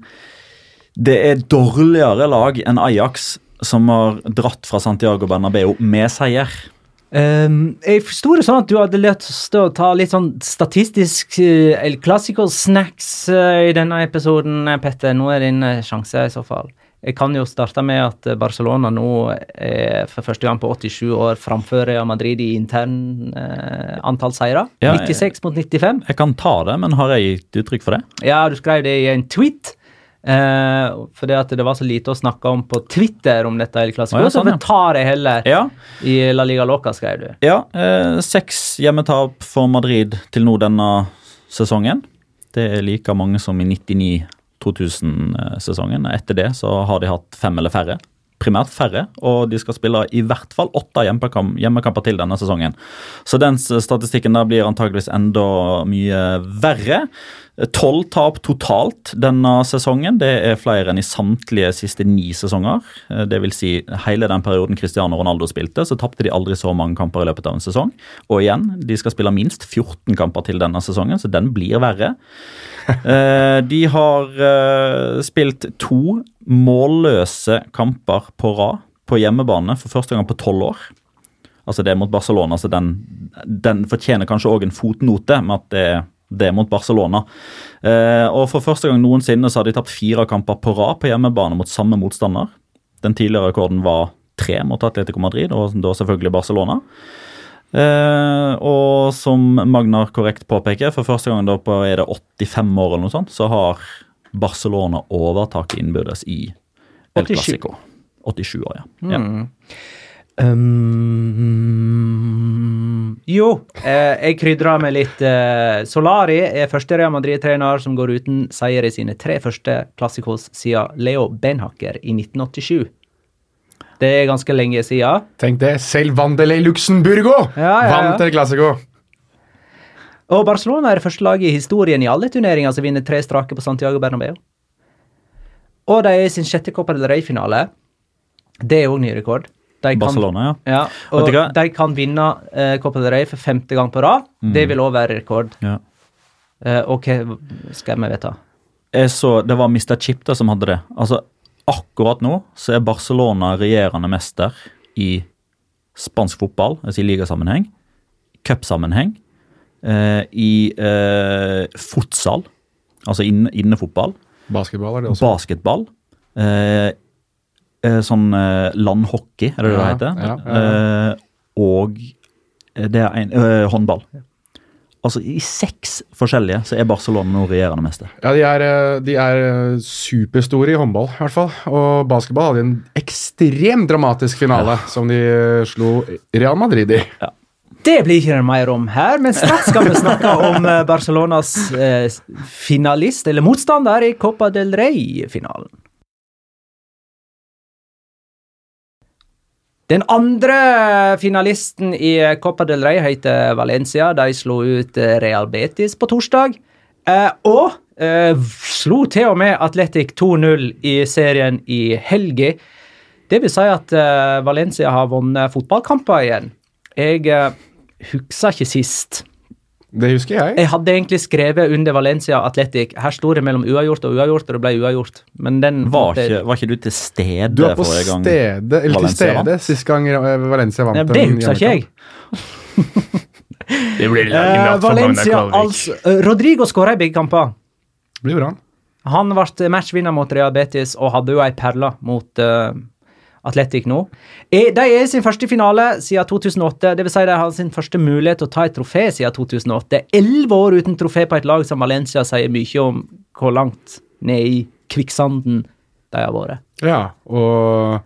Det er dårligere lag enn Ajax, som har dratt fra Santiago Bernabeu med seier. Um, jeg forsto det sånn at du hadde lyst til å ta litt sånn statistisk uh, El Clásico-snacks eh, i denne episoden, eh, Petter. Nå er din uh, sjanse, i så fall. Jeg kan jo starte med at eh, Barcelona nå er for første gang på 87 år framfor Real Madrid i intern eh, antall seire. Ja, 96 mot 95. Jeg kan ta det, men har jeg gitt uttrykk for det? Ja, du skrev det i en tweet. Eh, fordi at det var så lite å snakke om på Twitter om dette El ja, sånn, så vi tar jeg heller Ja. i La Liga Loca, skrev du. ja eh, seks hjemmetap for Madrid til nå denne sesongen. Det er like mange som i 99-2000-sesongen. Etter det så har de hatt fem eller færre. Primært færre, og de skal spille i hvert fall åtte hjemmekamp, hjemmekamper til denne sesongen. Så den statistikken der blir antageligvis enda mye verre. Tolv tap totalt denne sesongen. Det er flere enn i samtlige siste ni sesonger. Eh, Det vil si hele den perioden Cristiano Ronaldo spilte, så tapte de aldri så mange kamper i løpet av en sesong. Og igjen, de skal spille minst 14 kamper til denne sesongen, så den blir verre. Eh, De har eh, spilt to målløse kamper på rad på hjemmebane for første gang på tolv år. Altså det er mot Barcelona, så den, den fortjener kanskje òg en fotnote med at det, det er mot Barcelona. Eh, og for første gang noensinne så har de tapt fire kamper på rad på hjemmebane mot samme motstander. Den tidligere rekorden var tre mot Atletico Madrid, og da selvfølgelig Barcelona. Eh, og som Magnar korrekt påpeker, for første gang da på er det 85 år eller noe sånt, så har Barcelona overtaket innbyrdes i El 87. Clásico. 87 år, ja. ja. Um, jo, eh, jeg krydra med litt eh, Solari er første Real Madrid-trener som går uten seier i sine tre første klassikos siden Leo Benhacker i 1987. Det er ganske lenge siden. Tenk det. Selv Vandele Luxemburgo Ja, ja, ja. vant El Clásico. Og Barcelona er det første laget i historien i alle turneringer som vinner tre strake på Santiago Bernabeu. Og de er i sin sjette Copa del Rey-finale. Det er òg ny rekord. De kan- Barcelona, ja. Ja, og de kan vinne eh, Copa del Rey for femte gang på rad. Det vil òg være rekord. ja. Eh, og hva skal vi vite? Jeg så, Det var Mr. Chipta som hadde det. Altså, Akkurat nå så er Barcelona regjerende mester i spansk fotball, altså i ligasammenheng, cupsammenheng, i eh, futsal, altså inne, innefotball, Basketball er det også. basketball, eh, eh, sånn eh, landhockey, er det det Ja, det heter? ja, ja, Eh, og det er en eh, håndball. Altså I seks forskjellige så er Barcelona nå regjerende mester. Ja, de er, eh, de er eh, superstore i håndball, i hvert fall. Og basketball hadde en ekstremt dramatisk finale som de eh, slo Real Madrid i. Det blir ikke mer om her, men straks skal vi snakke om eh, Barcelonas eh, finalist, eller motstander, i Copa del Rey-finalen. Den andre finalisten i Copa del Rey heter Valencia. De slo ut eh, Real Betis på torsdag. Og slo til og med Atletic 2-0 i serien i helga. Det vil si at Valencia har vunnet fotballkamper igjen. Jeg husker ikke sist. Det husker jeg. Jeg hadde egentlig skrevet under Valencia Atletic. Her sto det mellom uavgjort og uavgjort, og det ble uavgjort. Men den Var det- ikke, var ikke du til stede Du var på forrige gang? stedet, eller til Valencia stede vant? sist gang eh, Valencia vant Ja, Det husker ikke jeg. Det blir Eh, Valencia, altså eh, Rodrigo skåra i begge kamper. blir bra. Han ble matchvinner mot Real Betis og hadde jo ei perle mot eh, Atletic nå. Er, de er i sin første finale siden 2008. Det vil si de har sin første mulighet til å ta et trofé siden 2008. Elleve år uten trofé på et lag som Valencia sier mye om hvor langt ned i kvikksanden de har vært. Ja, og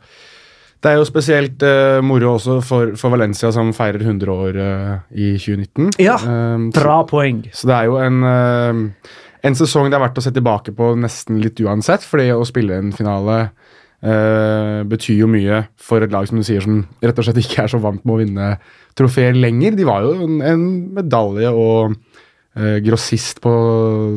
det er jo spesielt uh, moro også for, for Valencia, som feirer 100 år uh, i 2019. Ja, Um, Bra poeng. Så det er jo en, uh, en sesong det er verdt å se tilbake på nesten litt uansett, fordi å spille en finale eh, betyr jo mye for et lag som du sier som rett og slett ikke er så vant med å vinne trofeer lenger. De var jo en, en medalje og uh, grossist på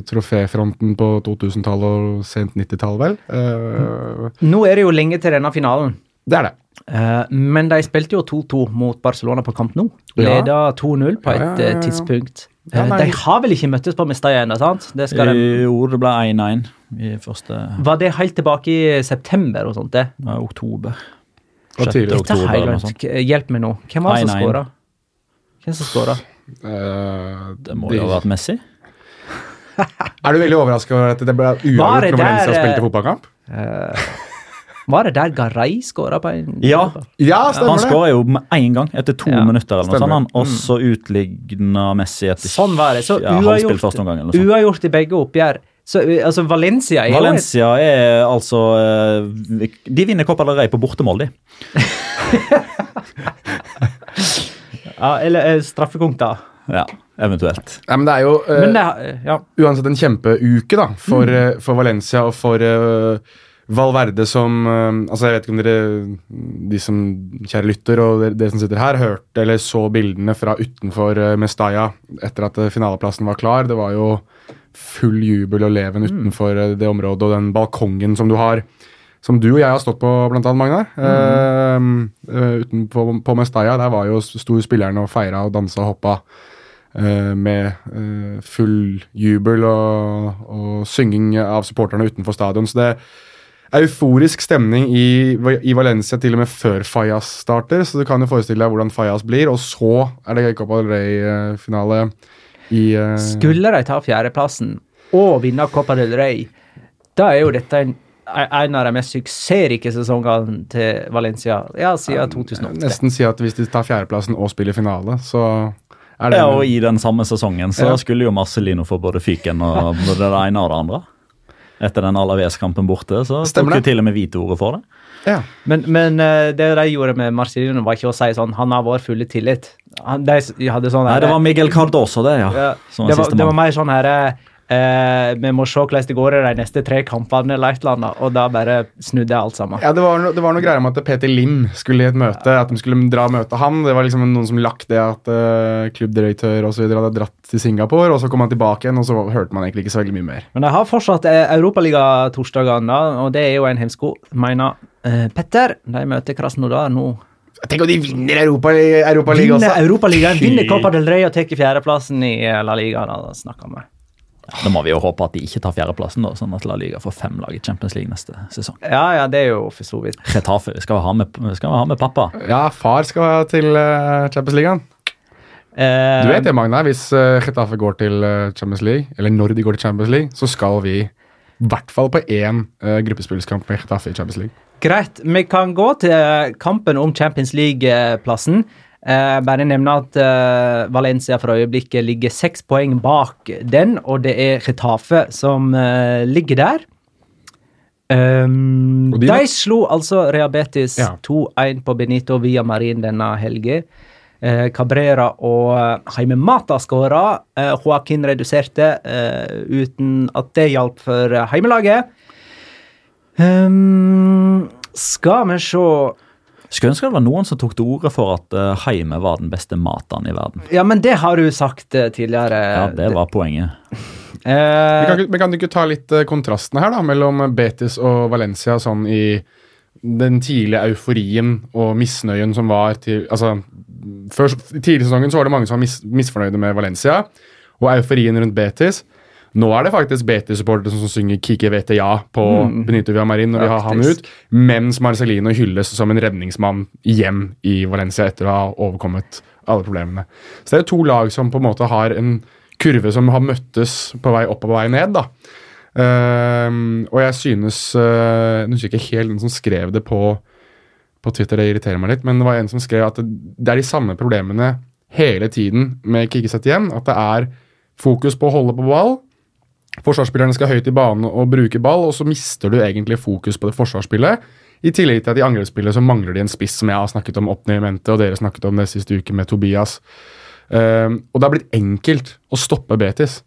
troféfronten på 2000-tallet og sent 90-tall, vel. Uh, Nå er det jo lenge til denne finalen. det er det. Eh, men de spilte jo 2-2 mot Barcelona på Kamp Nou. Ja. Leda 2-0 på et Ja, ja, ja, tidspunkt. Ja, de har vel ikke møttes på Mestalla ennå, sant? Det skal de, Jo, det ble 1-1 i første var det helt tilbake i september og sånt? det? ja, oktober. Og 6. tidligere. Dette oktober eller noe sånt. Hjelp meg nå. Hvem var det som 1-1. skåra? Hvem som skåra? Uh, Det må de- jo ha vært Messi. Er du veldig overraska over at det ble uavgjort når Valencia spilte fotballkamp? fotballkamp? Var det der Garay skåra på en Ja. Ja, Han stemmer det. skåra jo med en gang, etter to Ja, minutter, eller noe sånt, han, og så utligna Messi etter Sånn var det. Så ja, uavgjort, uavgjort i begge oppgjør. Så uh, altså, Valencia er Valencia er altså eh, De vinner Copa del Rey på bortemål, de. ja, Eller straffekonk, da. Ja, eventuelt. Ja, men det er jo uh, det er, ja. uansett en kjempeuke da, for, mm. for Valencia og for eh, Valverde som eh, Altså, jeg vet ikke om dere, de som kjære lytter og dere, dere som sitter her, hørte eller så bildene fra utenfor uh, Mestalla etter at eh, finaleplassen var klar. Det var jo full jubel og leven utenfor mm. det området og den balkongen som du har. Som du og jeg har stått på, blant annet, Magnar. Mm. Uh, utenpå på Mestalla. Der var jo sto spillerne og feira og dansa og hoppa. Uh, med uh, full jubel og, og synging av supporterne utenfor stadion. Så det euforisk stemning i, i Valencia til og med før Fallas starter. Så du kan jo forestille deg hvordan Fallas blir. Og så er det Copa del Rey-finale i uh... Skulle de ta fjerdeplassen og vinne Copa del Rey, da er jo dette en, en av de mest suksessrike sesongene til Valencia ja, siden 2008. Nesten si at hvis de tar fjerdeplassen og spiller finale, så er det Ja, og i den samme sesongen så Ja. skulle jo Marcelino få både fyken og både det ene og det andre. Etter den Alaves-kampen borte, så Stemmer tok jo til og med hvite ordet for det. ja. Men, men eh, det de gjorde med Marcelino, var ikke å si sånn Han har vår fulle tillit. Han, de hadde sånn Nei, det var Miguel Cardoso, det, ja. ja, det, var, det var mer sånn her eh, Vi må se hvordan det går i de neste tre kampene, eller et eller annet, og da bare snudde jeg alt sammen. Ja, det var, no, det var noe greier om at Peter Lim skulle i et møte. At de skulle dra og møte han. Det var liksom noen som lagt det at uh, klubbdirektør videre hadde dratt til Singapore, og så kom han tilbake igjen, og så hørte man egentlig ikke så veldig mye mer. Men de har fortsatt eh, Europaliga-torsdagene, da, og det er jo en hemsko, mener eh, Petter. De møter Krasnodar nå. Tenk om de vinner Europa, Europaligaen Vinner! Europaligaen, vinner Copa del Rey og tar fjerdeplassen i eh, La Liga. Da snakker vi. Da må vi jo håpe at de ikke tar fjerdeplassen, da, sånn at La Liga får fem lag i Champions League neste sesong. Ja, ja, det er jo for så vidt. Retafe, vi skal ha med, skal vi ha med pappa. Ja, far skal til uh, Champions League. Eh, Du vet det, Magna. Hvis uh, Getafe går til eh, Champions League, eller når de går til Champions League, så skal vi i hvert fall på én uh, gruppespillskamp med Getafe i Champions League. Greit. Vi kan gå til kampen om Champions League-plassen. Eh, bare nevne at eh, Valencia for øyeblikket ligger seks poeng bak den, og det er Retafe som eh, ligger der. Um, de, de- slo altså Rehabetis Ja. 2-1 på Benito via Marin denne helga. Eh, Cabrera og eh, Jaime Mata skåra. Eh, Joaquin reduserte uten at det hjalp for heimelaget. Um, skal vi se Skulle ønske det var noen som tok til orde for at uh, Heime var den beste maten i verden. Ja, men det har du sagt uh, tidligere. Ja, Det var poenget. Vi Eh, kan, vi men kan du ikke ta litt uh, kontrastene her da, mellom Betis og Valencia sånn i den tidlige euforien og misnøyen som var til altså, før, I tidlig sesongen så var det mange som var mis, misfornøyde med Valencia og euforien rundt Betis. Nå er det faktisk Betis-supportere som, som synger 'Kike vet ja' på Benito Villamarin når vi har han ut, mens Marcelino hylles som en redningsmann hjem i Valencia etter å ha overkommet alle problemene. Så det er to lag som på en måte har en kurve som har møttes på vei opp og på vei ned. da. Um, og jeg synes uh, Nå husker jeg ikke helt den som skrev det på på Twitter, det irriterer meg litt, men det var en som skrev at det, det er de samme problemene hele tiden med Kikkiset igjen. At det er fokus på å holde på ball. Forsvarsspillerne skal høyt i banen og bruke ball, og så mister du egentlig fokus på det forsvarsspillet. I tillegg til at i angrepsspillet så mangler de en spiss, som jeg har snakket om opp ned i mente, og dere snakket om det siste uke med Tobias. Um, og det har blitt enkelt å stoppe Betis.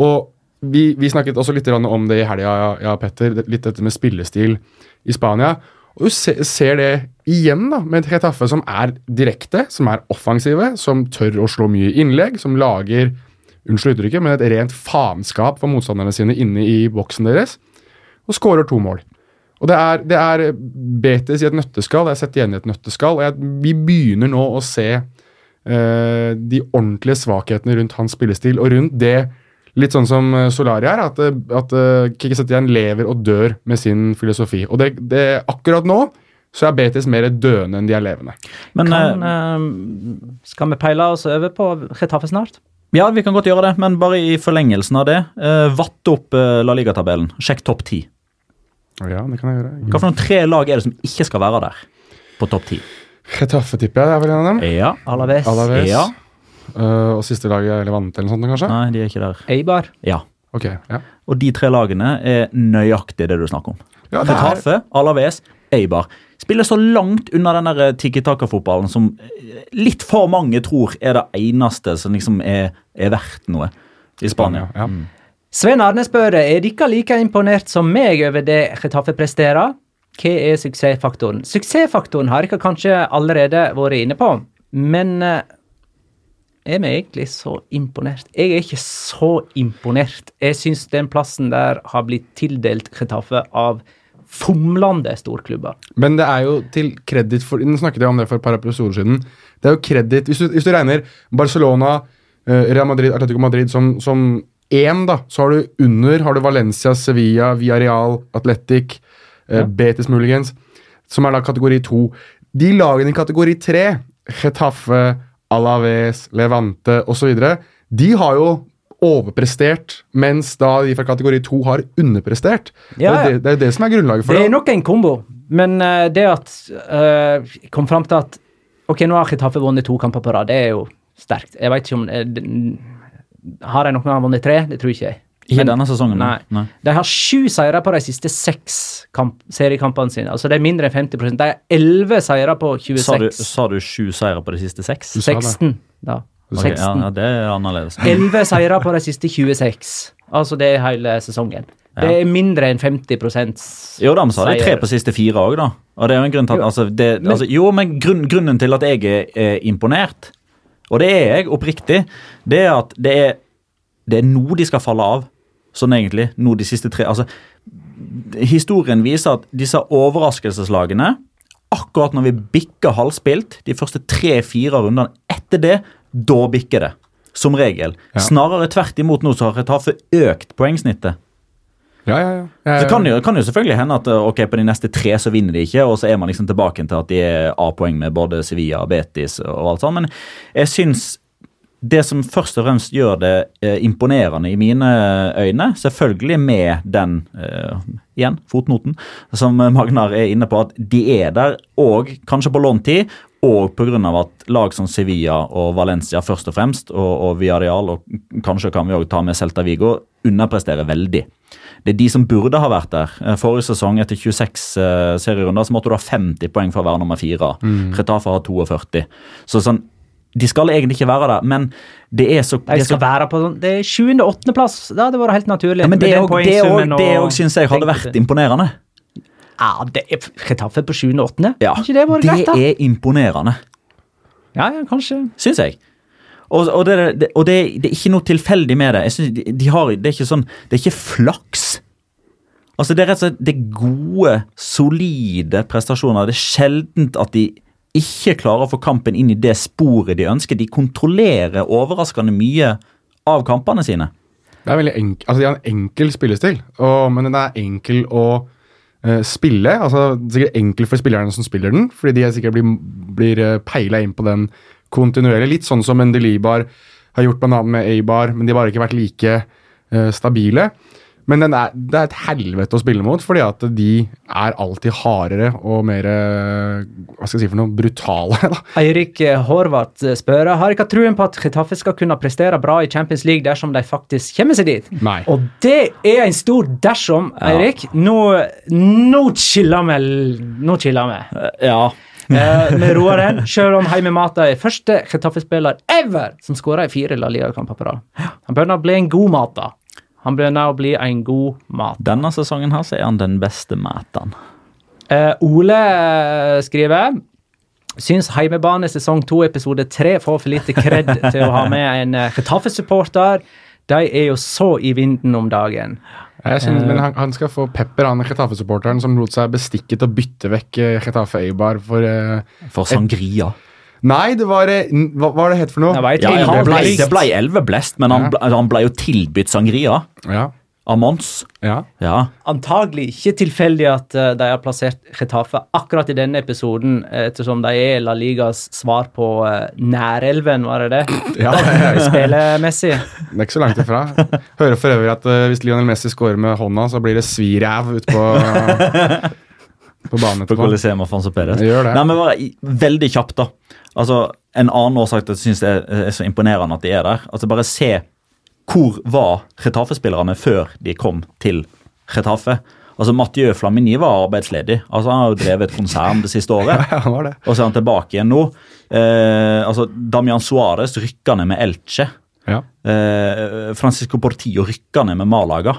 Og vi, vi snakket også litt om det i helga, ja, Petter. Litt dette med spillestil i Spania. Og du ser, ser det igjen da, med et Retaffe som er direkte, som er offensive, som tør å slå mye innlegg, som lager unnskyld uttrykket, men et rent faenskap for motstanderne sine inne i boksen deres, og skårer to mål. Og Det er, det er Betis i et nøtteskall. Det er sett igjen i et nøtteskall. og jeg, Vi begynner nå å se uh, de ordentlige svakhetene rundt hans spillestil, og rundt det Litt sånn som eh, Solari er, at, eh, at Kikki Setien lever og dør med sin filosofi. Og det, det, akkurat nå så er Betis mer døende enn de er levende. Men kan, uh, Skal vi peile oss over på Retafe snart? Ja, vi kan godt gjøre det, men bare i forlengelsen av det. Uh, vatt opp uh, La Liga-tabellen. Sjekk topp ti. Ja, det kan jeg gjøre. Hva for noen tre lag er det som ikke skal være der på topp ti? Retaffe, tipper jeg. Det er vel en av dem. Ja. Alaves. Alaves. Ja. Uh, og siste laget er Levante eller noe sånt, kanskje? Nei, de er ikke der. Eibar. Ja. Ok, ja. Og de tre lagene er nøyaktig det du snakker om. Ja, det er, Retafe, Alaves, Eibar. Spiller så langt unna den der tiki-taka-fotballen som litt for mange tror er det eneste som liksom er, er verdt noe i Spania. ja. Mm. Svein Arne spør er dere like imponert som meg over det Chetaffe presterer. Hva er suksessfaktoren? Suksessfaktoren har dere kanskje allerede vært inne på, men eh, er vi egentlig så imponert? Jeg er ikke så imponert. Jeg syns den plassen der har blitt tildelt Chetaffe av fomlende storklubber. Men det er jo til kreditt for Nå snakket jeg om det for et par episoder siden. Det er jo kreditt hvis, hvis, du regner Barcelona, uh, Real Madrid, Atletico Madrid som, som én, da, så har du under har du Valencia, Sevilla, Villarreal, Atletic, uh, Ja. Betis muligens, som er da kategori to. De lagene i kategori tre, Getafe, Alaves, Levante osv., de har jo overprestert, mens da de fra kategori to har underprestert. Ja, Det, er det, det er det som er grunnlaget for Det det. er nok en kombo, men uh, det at uh, kom fram til at Ok, nå har Chitafe vunnet to kamper på rad, det er jo sterkt. Jeg vet ikke om uh, Har de noen gang vunnet tre? Det tror ikke jeg. Ikke denne sesongen. Nei. De har sju seire på de siste seks kamp, seriekampene sine. Altså Det er mindre enn 50% De har elleve seire på 26. Sa du, sa du sju seire på de siste seks? Du sa det. 16, da. Ok, 16. ja, ja, det er annerledes. 11 seire på de siste 26. Altså det er hele sesongen. Det er mindre enn 50 seier. Jo da, men så har de tre på siste fire òg, da. Og det er jo en grunn til at altså, det, men- altså, Jo, men grunn, grunnen til at jeg er, er imponert, og det er jeg oppriktig, det er at det er, det er nå de skal falle av. Sånn egentlig. Nå de siste tre Altså, historien viser at disse overraskelseslagene Akkurat når vi bikker halvspilt, de første tre-fire rundene etter det, da bikker det. Som regel. Ja. Snarere tvert imot nå så har Retafe økt poengsnittet. Ja, ja, ja. ja Det kan jo, kan jo selvfølgelig hende at ok, på de neste tre så vinner de ikke, og så er man liksom tilbake til at de er A-poeng med både Sevilla, Betis og alt sånt. Men jeg syns det som først og fremst gjør det eh, imponerende i mine øyne, selvfølgelig med den eh, igjen, fotnoten, som Magnar er inne på, at de er der, og kanskje på lånt tid, og pga. at lag som Sevilla og Valencia først og fremst, og, og Villarreal, og kanskje kan vi òg ta med Celta Vigo, underpresterer veldig. Det er de som burde ha vært der. Eh, Forrige sesong, etter 26 uh, serierunder, så måtte du ha 50 poeng for å være nummer fire. Retafa har 42. Så sånn, de skal egentlig ikke være der, men det er så, De skal være på sånn Det er 7.-8.-plass. Det hadde vært helt naturlig. ja, men det òg og- syns jeg hadde vært imponerende. Ja, det er Retaffe på 7. og 8. Ja, ikke det var det greit, da? er imponerende, Ja, ja, kanskje. syns jeg. Og, og, det, det, og det, det er ikke noe tilfeldig med det. Jeg synes de, de har, det er ikke sånn, det er ikke flaks. Altså Det er rett og slett det er gode, solide prestasjoner. Det er sjeldent at de ikke klarer å få kampen inn i det sporet de ønsker. De kontrollerer overraskende mye av kampene sine. Det er veldig enk altså, de har en enkel spillestil, og, men den er enkel å spille. altså Sikkert enkel for spillerne som spiller den, fordi de er sikkert blir, blir uh, peila inn på den kontinuerlig. Litt sånn som Endelibar har gjort bl.a. med Eibar, men de har bare ikke vært like eh, stabile. Men den er, det er et helvete å spille mot, fordi at de er alltid hardere og mer eh, Hva skal jeg si for noe? Brutale. da. Eirik eh, Horvath spør har ikke truen på at Getafe skal kunne prestere bra i Champions League dersom de faktisk kommer seg dit. Nei. Og det er en stor dersom, Eirik. Nå, nå chiller vi. Nå chiller vi. Ja. Eh, vi roer den, selv om Heime Mata er første Getafe-spiller ever som skårer i fire La Liga-kamper på rad. Han begynner å bli en god Mata. Han begynner å bli en god mat. Denne sesongen her så er han den beste maten. Eh, Ole eh, skriver Syns heimebane sesong 2 episode 3 får for lite kred til å ha med en eh, Getafe-supporter. De er jo så i vinden om dagen. Jeg synes, men han, han skal få pepper, han Getafe-supporteren som lot seg bestikke til å bytte vekk eh, Getafe Eibar for eh, For sangria. Nei, det var eh, Hva var det het for noe? Det Ja, det ble, det ble elveblest, men han, ble, han ble jo tilbudt sangria Ja. av Mons. ja. Ja. Antagelig ikke tilfeldig at eh, de har plassert Getafe akkurat i denne episoden, eh, ettersom de er La Ligas svar på uh, Nærelven, var det det? ja det, Spillemessig. det er ikke så langt ifra. Hører for øvrig at hvis Lionel Messi scorer med hånda, så blir det sviræv ute på, på banen På etterpå. Coliseum Afonso Perez. Det gjør det. Nei, men bare veldig kjapt, da. Altså, En annen årsak til at jeg syns det er, er så imponerende at de er der. Altså, Bare se hvor var Retafe-spillerne før de kom til Retafe. Altså, Mathieu Flamini var arbeidsledig. Altså, Han har jo drevet et konsern det siste året. Ja, han var det. Og så er han tilbake igjen nå. Eh, altså, Damian Suárez rykka ned med Elche. Ja. Eh, Francisco Portillo rykka ned med Malaga.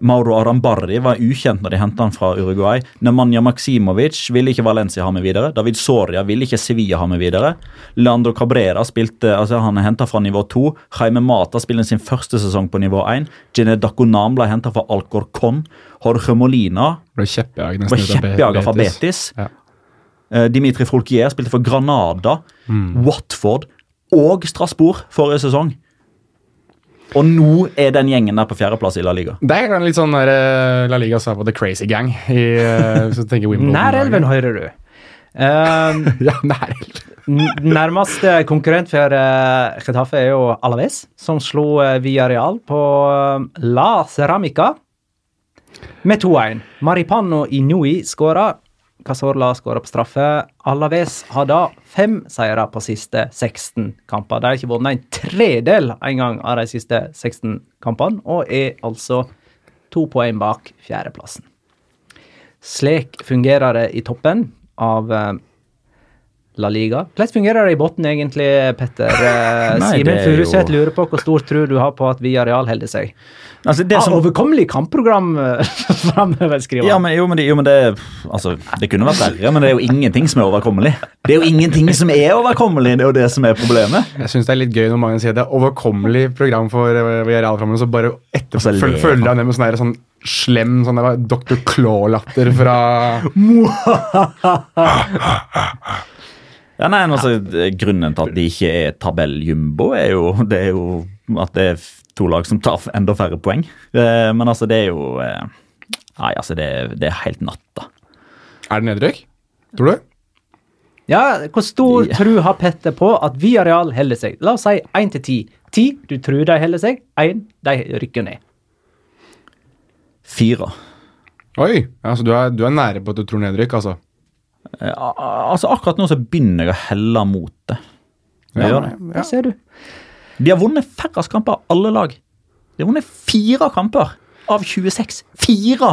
Mauro Arambarri var ukjent når de henta han fra Uruguay. Nemanja Maksimovic ville ikke Valencia ha med videre. David Soria ville ikke Sevilla ha med videre. Leandro Cabrera spilte, altså han er henta fra nivå 2. Jaime Mata spiller sin første sesong på nivå 1. Gene Daconam ble henta fra Alcorcon. Jorge Molina Ble kjeppjaga fra Betis. Betis. Ja. Eh, Dimitri Folkier spilte for Granada, Mm. Watford og Strasbourg forrige sesong. Og nå er den gjengen der på fjerdeplass i La Liga. Det er litt sånn der, eh, La Liga sa på The Crazy Gang. I, eh, hvis du tenker Wimbledon. Nærelven, hører du. Um, Ja, Nærelven. Nærmeste konkurrent for uh, Getafe er jo Alaves, som slo uh, Villarreal på uh, La Ceramica med 2-1. Maripano Inui skåra. Casorla skåra på straffe. Alaves har da fem seire på siste 16 kamper. De har ikke vunnet en tredel engang av de siste 16 kampene, og er altså to poeng bak fjerdeplassen. Slik fungerer det i toppen av eh, La Liga. Hvordan fungerer det i bunnen egentlig, Petter? Eh, Simen er Furuseth jo- lurer på hvor stor tro du har på at Villarreal holder seg. Altså, det Ah, som, overkommelig kampprogram eh, framover, skriver ja, han. men, jo, men det, jo, men det altså, Det kunne vært verre, men det er jo ingenting som er overkommelig. Det er jo ingenting som er overkommelig, det er jo det som er problemet. Jeg syns det er litt gøy når mange sier det er overkommelig program for eh, Villarreal framover, så bare etter Og så ler føl- man. følger han ned med sånn, sånn slem sånn der, Dr. Claw-latter fra Ja, nei, men altså, Grunnen til at de ikke er tabelljumbo, er jo, det er jo at det er to lag som tar enda færre poeng. Eh, Men altså, det er jo eh, Nei, altså, det, er- det er helt natta. Er det nedrykk? Tror du? Ja, Hvor stor Ja. tru har Petter på at Villarreal holder seg? La oss si 1 til 10. 10, du tror de holder seg. 1, de rykker ned. Fire. Oi! Altså, du, er, du er nære på at du tror nedrykk, altså. Eh, Altså, Akkurat nå så begynner jeg å helle mot det. Jeg gjør det. Der ser du. De har vunnet færrest kamper av alle lag. De har vunnet fire kamper av 26. Fire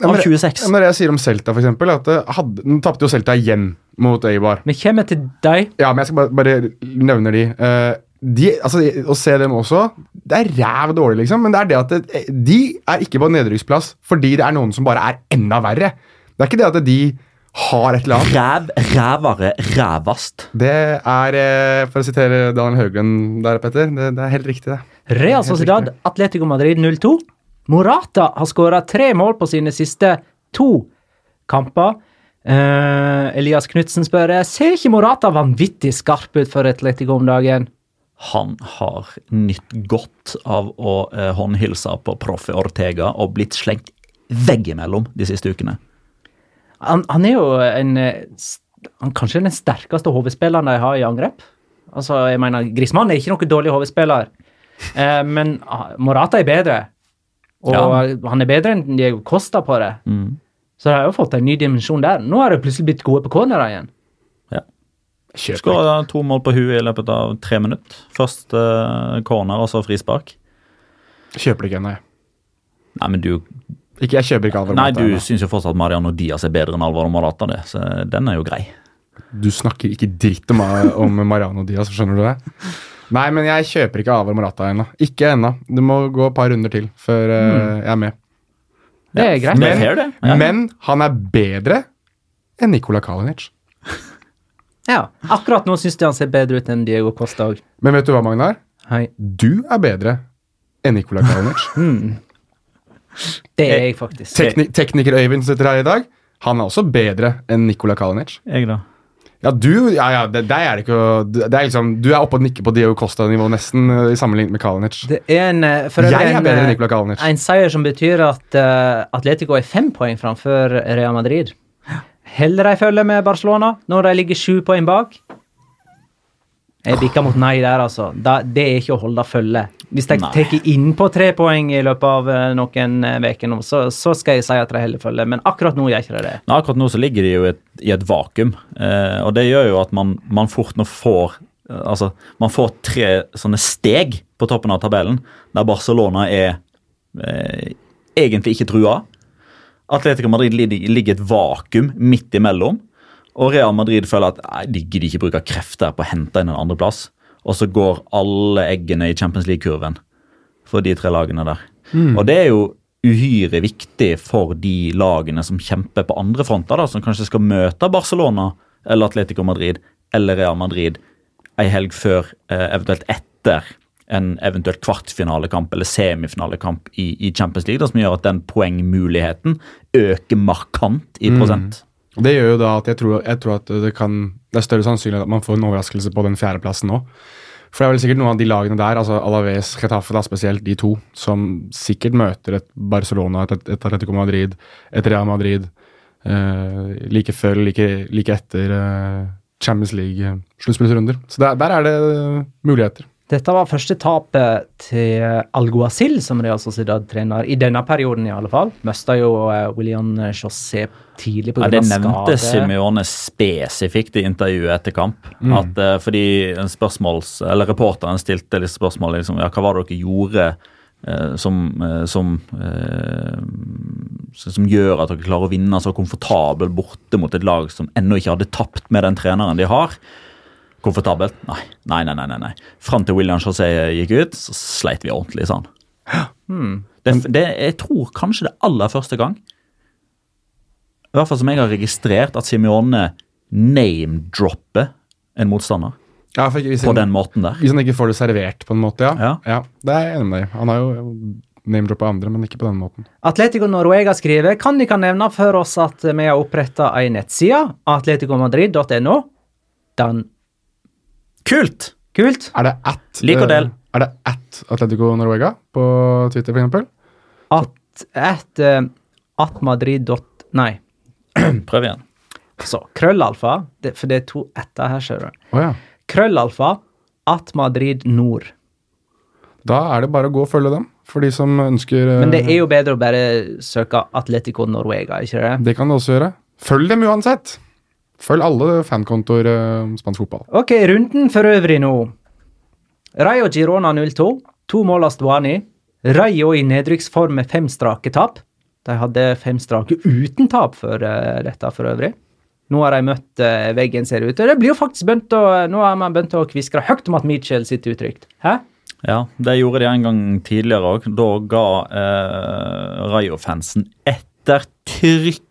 Ja, av men- 26. Ja, men det jeg sier om Celta, for eksempel, at det hadde, Nå tapte jo Celta igjen mot Eibar. Vi kommer til deg. Ja, men jeg skal bare, bare nevne de. Uh, de altså, Å se dem også Det er ræv dårlig, liksom, men det er det at det, de er ikke på nedrykksplass fordi det er noen som bare er enda verre. Det er ikke det at de har et eller annet. Ræv, rævere, rævast. Det er, eh, for å sitere Daniel Haugen der, Petter, det, det er helt riktig, det. Real Sociedad. Atletico Madrid 0-2. Morata har skåra tre mål på sine siste to kamper. Uh, Elias Knutsen spør ser ikke Morata vanvittig skarp ut for Atletico om dagen. Han har nytt godt av å uh, håndhilse på Proffe Ortega og blitt slengt veggimellom de siste ukene. Han, han er jo en eh, han Kanskje den sterkeste hovedspilleren de har i angrep. Altså, jeg mener, Grismann er ikke noen dårlig hovedspiller, eh, men ah, Morata er bedre. Og han er bedre enn Diego Costa på det. Mm. Så de har jo fått en ny dimensjon der. Nå har de plutselig blitt gode på cornerer igjen. Ikke. Skåra to mål på huet i løpet av tre minutter. Først uh, corner og så frispark. Kjøper det ikke ennå, jeg. Nei, men du, Ikke, jeg kjøper ikke Alvaro Morata. nei, du syns jo fortsatt Mariano Diaz er bedre enn Alvaro Morata, det, så den er jo grei. Du snakker ikke dritt om, om Mariano Diaz, skjønner du det? Nei, men jeg kjøper ikke Alvaro Morata ennå. Ikke ennå. Det må gå et par runder til før eh, jeg er med. Det er greit. Det er det. Ja. Men han er bedre enn Nikola Kalinic. Ja. Akkurat nå syns jeg han ser bedre ut enn Diego Costa òg. Men vet du hva, Magnar? Hei. Du er bedre enn Nikola Kalinic. Det er jeg faktisk. Tekni tekniker Øyvind som sitter her i dag, han er også bedre enn Nikola Kalinic. Jeg, da. Ja, du ja, ja, det, det er det ikke det er liksom, Du er oppe og nikker på Diego Costa-nivå nesten, eh, i sammenlignet med Kalinic. Det er en, eh, for øvrig Jeg er bedre enn eh, Nikola Kalinic. En seier som betyr at uh, Atletico er fem poeng framfor Real Madrid. Heller de følger med Barcelona når de ligger sju poeng bak. Jeg bikker mot nei der, altså. Da, det er ikke å holde følge. Hvis jeg Nei. tar inn på tre poeng i løpet av eh, noen uker nå, så, så skal jeg si at de heller følger. Men akkurat nå gjør ikke det det. Nei, akkurat nå så ligger de jo et, i et vakuum, eh, og det gjør jo at man, man fort nå får eh, Altså, man får tre sånne steg på toppen av tabellen, der Barcelona er eh, egentlig ikke trua. Atletico Madrid ligger ligger i et vakuum midt imellom. Og Real Madrid føler at nei, de gidder ikke bruke krefter på å hente inn en andreplass. Og så går alle eggene i Champions League-kurven for de tre lagene der. Og det er jo uhyre viktig for de lagene som kjemper på andre fronter, da, som kanskje skal møte Barcelona eller Atletico Madrid eller Real Madrid ei helg før, eh, eventuelt etter en eventuelt kvartfinalekamp eller semifinalekamp i, i Champions League, da, som gjør at den poengmuligheten øker markant i prosent. Det gjør jo da at jeg tror, jeg tror at det kan Det er større sannsynlighet at man får en overraskelse på den fjerdeplassen nå. For det er vel sikkert noen av de lagene der, altså Alaves, Getafe da spesielt, de to, som sikkert møter et Barcelona, et, et Atletico Madrid, et Real Madrid eh, like før like, like etter eh, Champions League-sluttspillsrunder. Så der, der er det eh, muligheter. Dette var første tapet til Alguacil som Real Sociedad-trener, i denne perioden i alle fall. Mista jo eh, William José tidlig Ja, det nevnte Simione spesifikt i intervjuet etter kamp. At, eh, fordi en spørsmåls, eller Reporteren stilte litt spørsmål liksom, ja, hva var det dere gjorde eh, som, eh, som, eh, som som gjør at dere klarer å vinne så komfortabelt borte mot et lag som ennå ikke hadde tapt med den treneren de har. Komfortabelt? Nei. Nei, nei, nei. nei. Fram til William José gikk ut, så sleit vi ordentlig, sa han. Det, det, jeg tror kanskje det aller første gang i hvert fall som jeg har registrert at Simione name-dropper en motstander Ja, for hvis, på han, den måten der. hvis han ikke får det servert på en måte, ja. Ja. det er jeg enig med deg. Han har jo name-droppa andre, men ikke på den måten. Atletico Norvega skriver Kan de kan nevne for oss at vi har oppretta ei nettside, atleticomadrid.no. Den Kult! Kult. Er det at Lik og eh, del. Er det at Atletico Norvega på Twitter, eksempel? At, at, eh, at Madrid. dot- Nei. Prøv igjen. Så krøllalfa, det, for det er to etter her, ser du. Oh, ja. Krøllalfa at Madrid Nord. Da er det bare å gå og følge dem, for de som ønsker eh, Men det er jo bedre å bare søke Atletico Norvega, ikke det? Det kan du også gjøre. Følg dem uansett! Følg alle fankontoer eh, spansk fotball. Ok, runden for øvrig nå. Rayo Girona 0-2. To mål av Stuani. Rayo i nedrykksform med fem strake tap. De hadde fem strake uten tap for uh, dette, for øvrig. Nå har de møtt uh, veggen, ser det ut. til. det blir jo faktisk begynt å, nå har man begynt å kviskre høyt om at Mitchell sitter utrygt. Hæ? Ja, det gjorde de en gang tidligere òg. Da ga uh, Rayo-fansen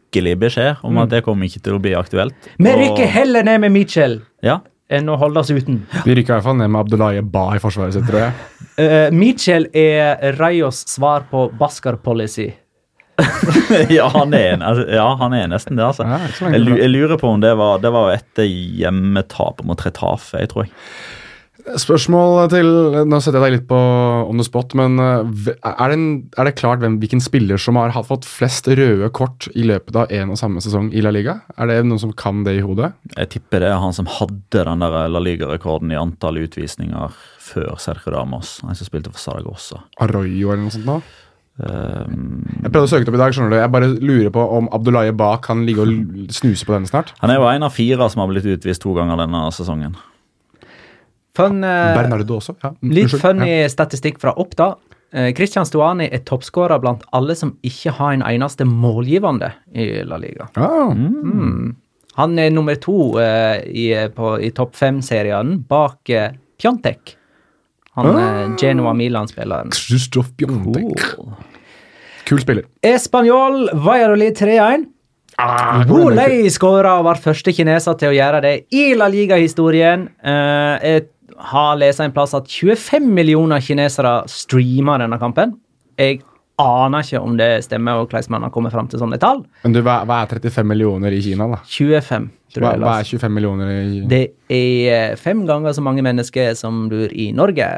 ettertrykkelig beskjed om at det kommer ikke til å bli aktuelt. Vi Og- rykker heller ned med Mitchell Ja. enn å holde oss uten. Vi rykker i hvert fall ned med Abdullaye Ba i forsvaret sitt, tror jeg. Uh, Mitchell er Rayos svar på Baskar Policy. ja, han er, en- altså, ja, han er nesten det, altså. Jeg, jeg lurer på om det var, det var etter hjemmetapet mot Retafe, jeg tror jeg. Spørsmål til Nå setter jeg deg litt på on the spot, men eh, er det, en, er det klart hvem, hvilken spiller som har fått flest røde kort i løpet av en og samme sesong i La Liga? Er det noen som kan det i hodet? Jeg tipper det er han som hadde den der La Liga-rekorden i antall utvisninger før Sergio Damos. Han som spilte for Saragossa. Arroyo eller noe sånt? nå? Um, Jeg prøvde å søke det opp i dag, skjønner du. Jeg bare lurer på om Abdullaye Ba kan ligge og snuse på denne snart. han er jo en av fire som har blitt utvist to ganger denne sesongen. Fun, eh, Bernardo også. Ja. mm, litt funny Ja. statistikk fra Oppda. Eh, Christian Stuani er toppskårer blant alle som ikke har en eneste målgivende i La Liga. Ah, Han er nummer to eh, i, på, i topp fem-serien bak Pjontek. Han er Genoa Milan-spilleren. Krzysztof Piontek. Kul spiller. Espanol Valladolid 3-1. Ah, Olei skåra og var første kineser til å gjøre det i La Liga-historien. Eh, jeg har lest en plass at 25 millioner kinesere streamer denne kampen. Jeg aner ikke om det stemmer, og hvordan man har kommet fram til sånne tall. Men du, hva, hva er 35 millioner i Kina, da? 25, tror Hva, jeg. hva er 25 millioner i Kina? Det er fem ganger så mange mennesker som bor i Norge.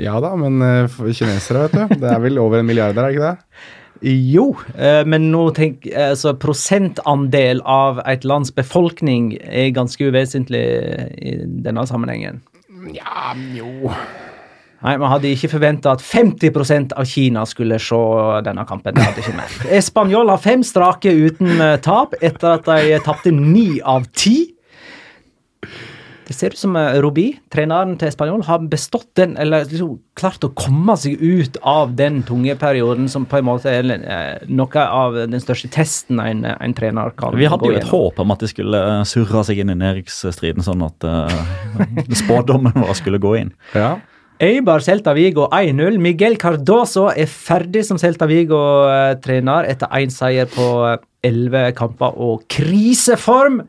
Ja da, men eh, kinesere, vet du. Det er vel over en milliard der, er ikke det? Jo, eh, men nå tenk, eh, altså prosentandel av et lands befolkning er ganske uvesentlig i denne sammenhengen. Ja, jo Nei, Man hadde ikke forventa at 50% av Kina skulle se denne kampen. Det hadde ikke mer. Spanjol har fem strake uten eh, tap etter at de tapte ni av ti. Det ser ut som Robi, treneren til Spanjol, har bestått den, eller liksom klart å komme seg ut av den tunge perioden som på en måte er eh, noe av den største testen en, en trener kan Vi hadde jo et gjennom. håp om at de skulle eh, surre seg inn i næringsstriden, sånn at uh, spådommen vår skulle gå inn. Ja. Eibar Celta Vigo 1-0. Miguel Cardoso er ferdig som Celta Vigo-trener etter én seier på elleve kamper og kriseform.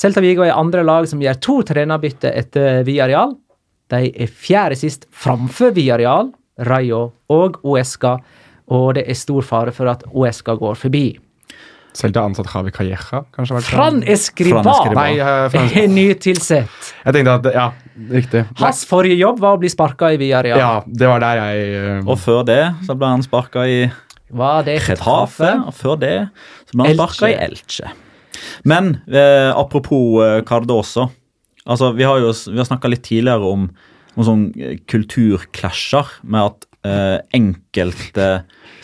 Celta Vigo er andre lag som gjør to trenerbytter etter Villarreal. De er fjerde sist framfor Villarreal, Rayo og Uesca, og det er stor fare for at Uesca går forbi. Selv til ansatt Javi Calleja, kanskje? Fran Escriba er nytilsett. Jeg tenkte at Ja, riktig. Hans forrige jobb var å bli sparka i Villarreal. Ja, det var der jeg Uh... Og før det så ble han sparka i Getafe, og før det så ble han sparka i Elche. Men eh, apropos eh, Cardoso. Altså, vi har jo vi har snakka litt tidligere om, om sånn eh, kulturklasjer med at eh, enkelte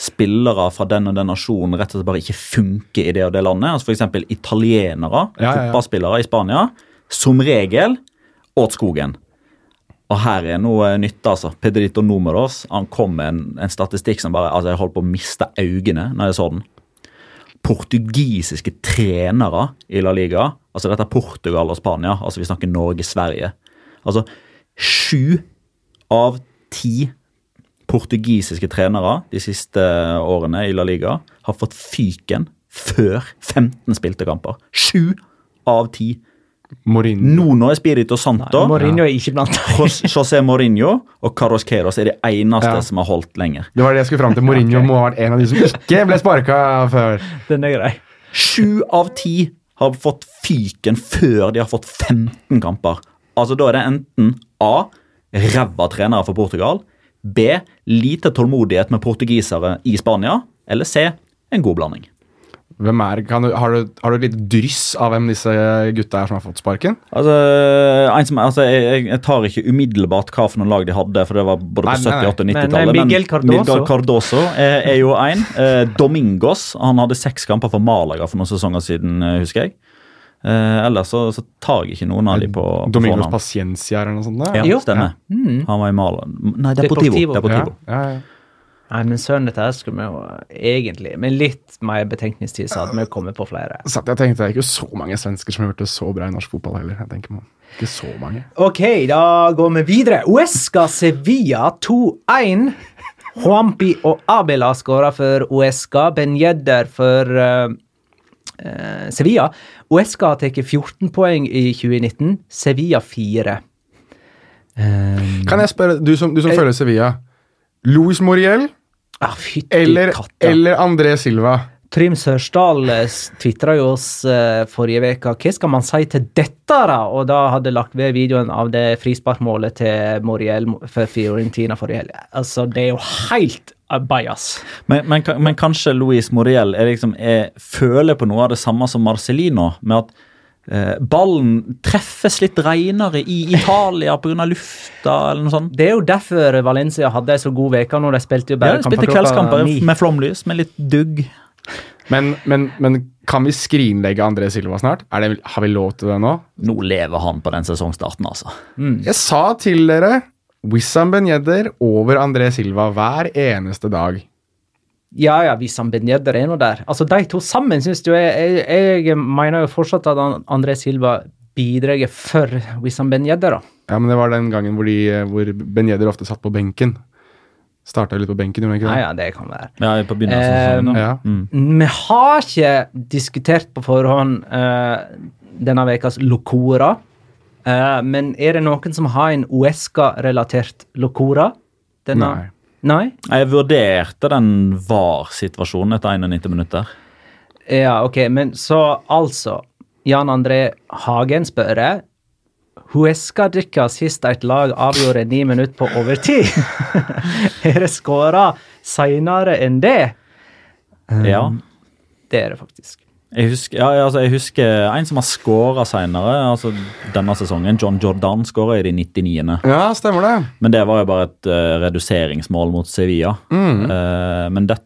spillere fra den og den nasjonen rett og slett bare ikke funker i det og det landet. Altså F.eks. italienere, Ja, ja, ja. fotballspillere i Spania, som regel åt skogen. Og her er noe nytt, altså. Pedrito Numeros han kom med en, en statistikk som bare altså Jeg holdt på å miste øynene når jeg så den. Portugisiske trenere i La Liga, altså dette er Portugal og Spania, altså vi snakker Norge-Sverige. Altså sju av ti portugisiske trenere de siste årene i La Liga har fått fyken før 15 spilte kamper. Sju av ti. Mourinho. Nuno Espirito Santo. Mourinho er ikke blant José Mourinho og Carlos Queiroz er de eneste Ja. som har holdt lenger. Det var det jeg skulle fram til. Mourinho må ha vært en av de som ikke ble sparka før. Den er grei. Sju av ti har fått fyken før de har fått 15 kamper. Altså Da er det enten A. Ræva trenere for Portugal. B. Lite tålmodighet med portugisere i Spania. Eller C. En god blanding. Hvem er, kan du, har, du, har du litt dryss av hvem disse gutta er som har fått sparken? Altså, en som, altså jeg, jeg- tar ikke umiddelbart hva for noen lag de hadde, for det var både på Nei, nei, nei. 70-, 80- og 90-tallet. Men Miguel Cardoso. Miguel Cardoso er, er jo en. Eh, Domingos han hadde seks kamper for Malaga for noen sesonger siden, eh, husker jeg. Eh, ellers så, så tar jeg ikke noen av de på, på Domingos fornavn. Paciencia eller noe sånt? Der. Ja, stemmer. stemmer. Mm. Han var i Malaga. Nei, Deportivo. Deportivo. Deportivo. Ja, ja, ja. Nei, men sønnen dette her skulle vi jo egentlig Med litt mer betenkningstid så hadde vi kommet på flere. Så jeg tenkte det er ikke så mange svensker som har gjort det så bra i norsk fotball heller. Jeg tenker man. Ikke så mange. Ok, da går vi videre. Uesca Sevilla 2-1. Huampi og Abela skåra for Uesca. Ben Yedder for uh, eh, Sevilla. Uesca har tatt 14 poeng i 2019. Sevilla 4. Um, Kan jeg spørre, du som, du som følger Sevilla. Luis Moriel ah, Fytti eller, eller André Silva? Trym Sørsdal tvitra jo oss eh, forrige uke hva skal man si til dette, da? Og da hadde lagt ved videoen av det frisparkmålet til Moriel for Fiorentina forrige helg. Altså, det er jo helt bias. bajas. Men, men, men kanskje Louis Moriel er liksom, er, føler på noe av det samme som Marcelino, med at eh, ballen treffes litt renere i Italia pga. lufta, eller noe sånt. Det er jo derfor Valencia hadde ei så god uke når de spilte jo Ja, de spilte kveldskamper med flomlys, med litt dugg. Men, men, men kan vi skrinlegge André Silva snart? Er det, har vi lov til det nå? Nå lever han på den sesongstarten, altså. Jeg sa til dere Wissam Ben Yedder over André Silva hver eneste dag. Ja, ja, Wissam Ben Yedder er nå der. Altså, De to sammen syns du jeg, jeg, jeg mener jo fortsatt at André Silva bidrar for Wissam Ben Yedder, da. Ja, men det var den gangen hvor, de, hvor Ben Yedder ofte satt på benken. Starta litt på benken, gjorde han ikke Ja, det? ja, det kan være. Ja, på begynnelsen Eh. Ja. Mm. Vi har ikke diskutert på forhånd eh, denne ukas Locora. Eh, men er det noen som har en Uesca-relatert Locora? Denne? Nei. Nei? Jeg vurderte den VAR-situasjonen etter 91 minutter. Ja, ok, men så altså Jan André Hagen spør Huesca dykka sist et lag avgjorde ni minutter på overtid. er det skåra seinere enn det? Ja. Det er det faktisk. Jeg husker, ja, altså, jeg husker en som har scora seinere, altså denne sesongen. John Jordan skåra i de 99. ja, stemmer det. Men det var jo bare et uh, reduseringsmål mot Sevilla. Mm. Uh, men det,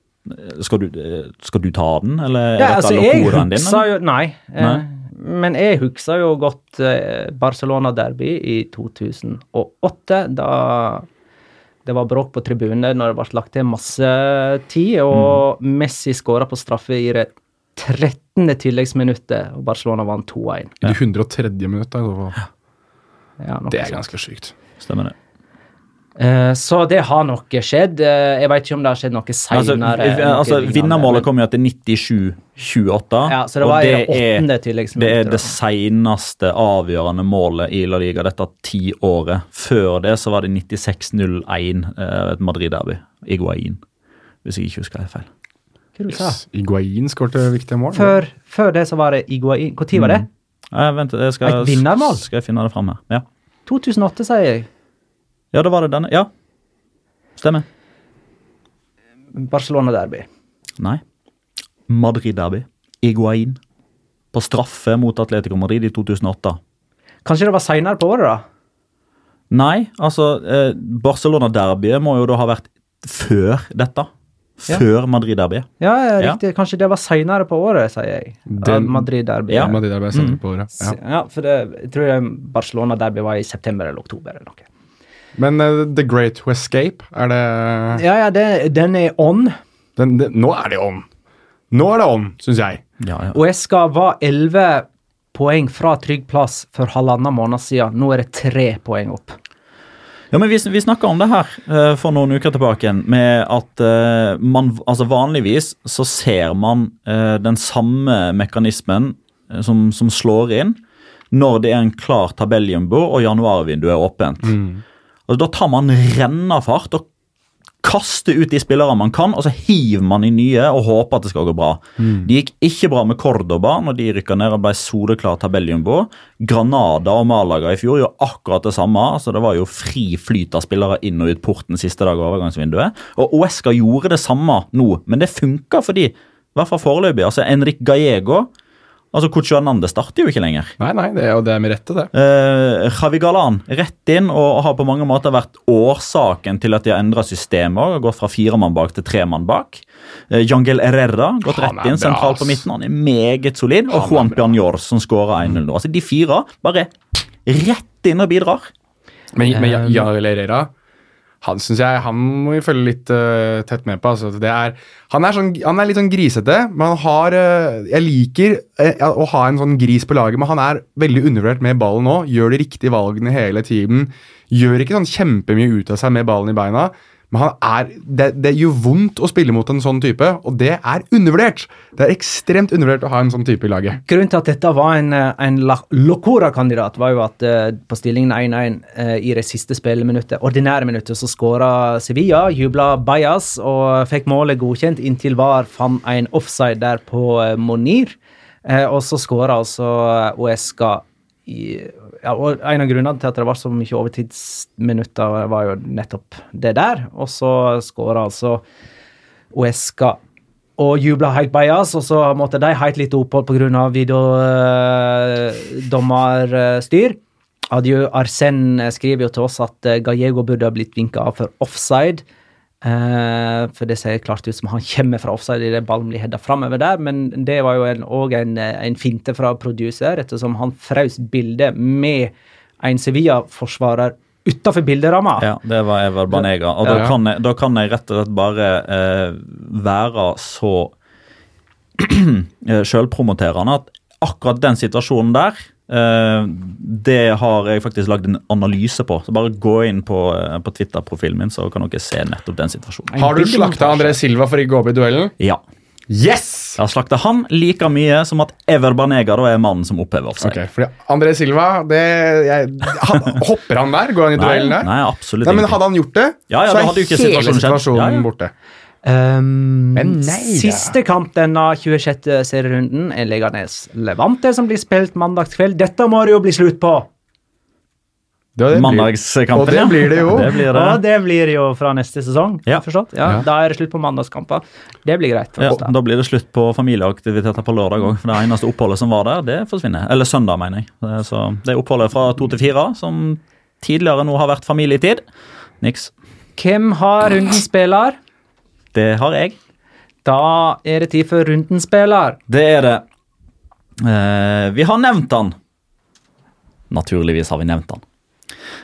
skal, du, eh, skal du ta den, eller er Ja, dette altså, jeg lokoraen din? eller? jo Nei. eh, Nei. Men jeg husker jo godt Barcelona-derby i 2008. Da det var bråk på tribunen når det ble lagt til masse tid, og Mm. Messi skåra på straffe i det 13. tilleggsminuttet, og Barcelona vant 2-1. I det 103. minuttet? Det, i. Ja, Det er ganske sykt. Stemmer det. Eh, så det har nok skjedd. Eh, jeg vet ikke om det har skjedd noe Altså, seinere. Altså, altså, vinnermålet kom jo etter 97-28. Ja, så det var i det er- tilleggsminuttet. Det er det seneste avgjørende målet i La Liga dette tiåret. Før det så var det 96-01, eh, et Madrid-derby. Iguain, hvis jeg ikke husker helt feil. Hva du sa Yes. Iguain skårte viktige mål. Før, før det så var det Iguain. Når var det? Eh, vent, jeg skal, Et vinnermål? Skal jeg finne det fram her? Ja. 2008, sier jeg. ja, det var det denne. Ja. Stemmer. Barcelona-derby. Nei. Madrid-derby. Iguain. På straffe mot Atletico Madrid i 2008. Kanskje det var seinere på året, da? Nei, altså eh, Barcelona-derbyet må jo da ha vært før dette. Ja. Før Madrid-derbyet. Ja, ja, Ja. riktig. Kanskje det var seinere på året, sier jeg. Den- Madrid-derby. Ja, Madrid derby de der på året. Ja. ja, for det, jeg tror Barcelona-derby var i september eller oktober eller noe. Men uh, The Great Escape, er det Ja, ja, det, den er on. den, det, Nå er det on! Nå er det on, syns jeg. Ja, ja. Og Eska var 11 poeng fra trygg plass for halvannen måned siden. Nå er det tre poeng opp. Ja, men Vi, vi snakka om det her uh, for noen uker tilbake med at uh, man altså vanligvis så ser man uh, den samme mekanismen som, som slår inn når det er en klar tabelljumbo og januarvinduet er åpent. Og Da tar man rennafart og kaster ut de spillere man kan, og så hiver man i nye og håper at det skal gå bra. Det gikk ikke bra med Cordoba når de rykka ned og ble soleklar tabelljumbo. Granada og Malaga i fjor gjorde akkurat det samme. altså Det var jo fri flyt av spillere inn og ut porten siste dag av overgangsvinduet. Og Oesca gjorde det samme nå, men det funka fordi i hvert fall foreløpig. altså Enrik Gallego altså Cucho Anande starter jo ikke lenger. Nei, nei, det, og det er med rette, det. Eh, Javi Galan rett inn og har på mange måter vært årsaken til at de har endra systemet. og Gått fra fire mann bak til tre mann bak. Eh, Jangel Herrera gått Han rett er inn bra, sentralt på midten. Han er meget solid. Og Han er Juan. Bjarnjor som skåra 1-0 nå. Altså De fire bare rett inn og bidrar. Men, men Ja- Um, Herrera han synes jeg, han må vi følge litt uh, tett med på. Altså. Er, han, er sånn, han er litt sånn grisete, men han har uh, Jeg liker uh, å ha en sånn gris på laget, men han er veldig undervurdert med ballen nå. Gjør de riktige valgene hele tiden. Gjør ikke sånn kjempemye ut av seg med ballen i beina. Men han er, det, det gjør vondt å spille mot en sånn type, og det er undervurdert. Det er ekstremt undervurdert å ha en sånn type i laget. Grunnen til at dette var en, eh, en Locora-kandidat, var jo at uh, på stillingen 1-1 uh, i det siste spilleminuttet, ordinære minuttet, så skåra Sevilla, jubla Bajas og fikk målet godkjent inntil VAR fant en offside der på eh, Monir. Eh, og så skåra altså Uesca i ja, og En av grunnene til at det var så mye overtidsminutter, var jo nettopp det der. Og så skåra altså Uesca og jubla helt bajas, og så måtte de helt litt opphold pga. videodommerstyr. Adjø Arsen skriver jo til oss at Gallego burde ha blitt vinka av for offside. Eh, for det ser klart ut som han kommer fra offside idet ballen blir heada framover der, men det var jo òg en, en, en, finte fra producer, ettersom han frøs bildet med en Sevilla-forsvarer utafor bilderamma. Ja, det var Evar Banega. Og da, Ja. kan jeg, da kan jeg rett og slett bare uh, være så eh, sjølpromoterende at akkurat den situasjonen der det har jeg faktisk lagd en analyse på. Så bare gå inn på, eh, på Twitter-profilen min, så kan dere se nettopp den situasjonen. Har du slakta André Silva for ikke å gå opp i duellen? Ja. Yes! Jeg har slakta han like mye som at Ever Banega da er mannen som opphever offside. Ok, fordi André Silva det, jeg, han, Hopper han der? Går han i duellen der? nei, absolutt Nei, men. Hadde han gjort det, Ja, ja, så er hele situasjonen situasjonen Ja, ja. borte. Um, Men nei da. siste kamp denne 26. serierunden er Leganes Levante, som blir spilt mandagskveld. Dette må det jo bli slutt på! Det, det blir- Mandagskampen, Og det blir det jo. Det blir det. Og det blir det jo fra neste sesong. Ja. forstått? Ja, Ja. Da er det slutt på mandagskamper. Det blir greit. Ja, da. da blir det slutt på familieaktiviteter på lørdag òg. Det eneste oppholdet som var der, det forsvinner. Eller søndag, mener jeg. Det- Så det er oppholdet fra to til fire, som tidligere nå har vært familietid. Niks. Hvem har runden spiller? Det har jeg. Da er det tid for rundens spiller. Det er det. Eh, vi har nevnt han. Naturligvis har vi nevnt han.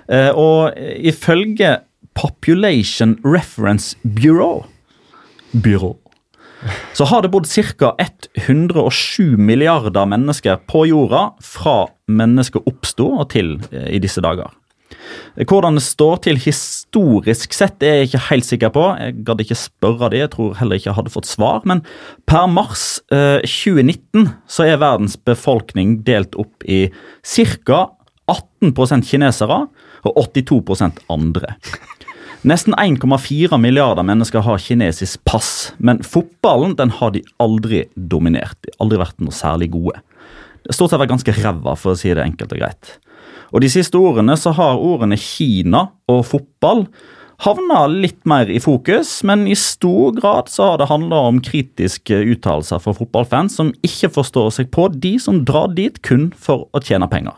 Eh, og ifølge Population Reference Bureau Byrå så har det bodd ca. 107 milliarder mennesker på jorda fra mennesket oppsto og til eh, i disse dager. Hvordan det står til historisk sett, er jeg ikke helt sikker på. Jeg gadd ikke spørre de, jeg tror heller ikke jeg hadde fått svar. Men per mars eh, 2019 så er verdens befolkning delt opp i ca. 18% kinesere og 82% andre. Nesten 1,4 milliarder mennesker har kinesisk pass, men fotballen den har de aldri dominert. De har aldri vært noe særlig gode. Det har stort sett vært ganske ræva, for å si det enkelt og greit. Og De siste årene så har ordene Kina og fotball havna litt mer i fokus, men i stor grad så har det handla om kritiske uttalelser fra fotballfans som ikke forstår seg på de som drar dit kun for å tjene penger.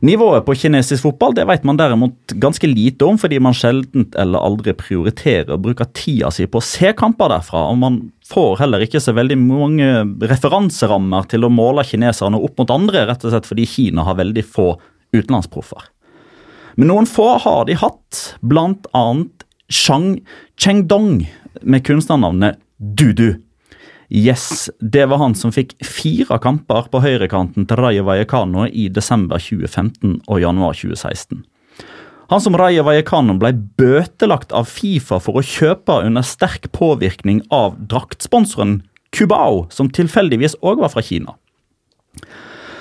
Nivået på kinesisk fotball det vet man derimot ganske lite om, fordi man sjelden eller aldri prioriterer å bruke tida si på å se kamper derfra. og Man får heller ikke så veldig mange referanserammer til å måle kineserne opp mot andre, rett og slett fordi Kina har veldig få utenlandsproffer. Men noen få har de hatt, blant annet Shang Chengdong med kunstnernavnet Dudu. Yes, det var han som fikk fire kamper på høyrekanten til Rayo Vallecano i desember 2015 og januar 2016. Han som Rayo Vallecano ble bøtelagt av Fifa for å kjøpe under sterk påvirkning av draktsponsoren Cubao, som tilfeldigvis òg var fra Kina.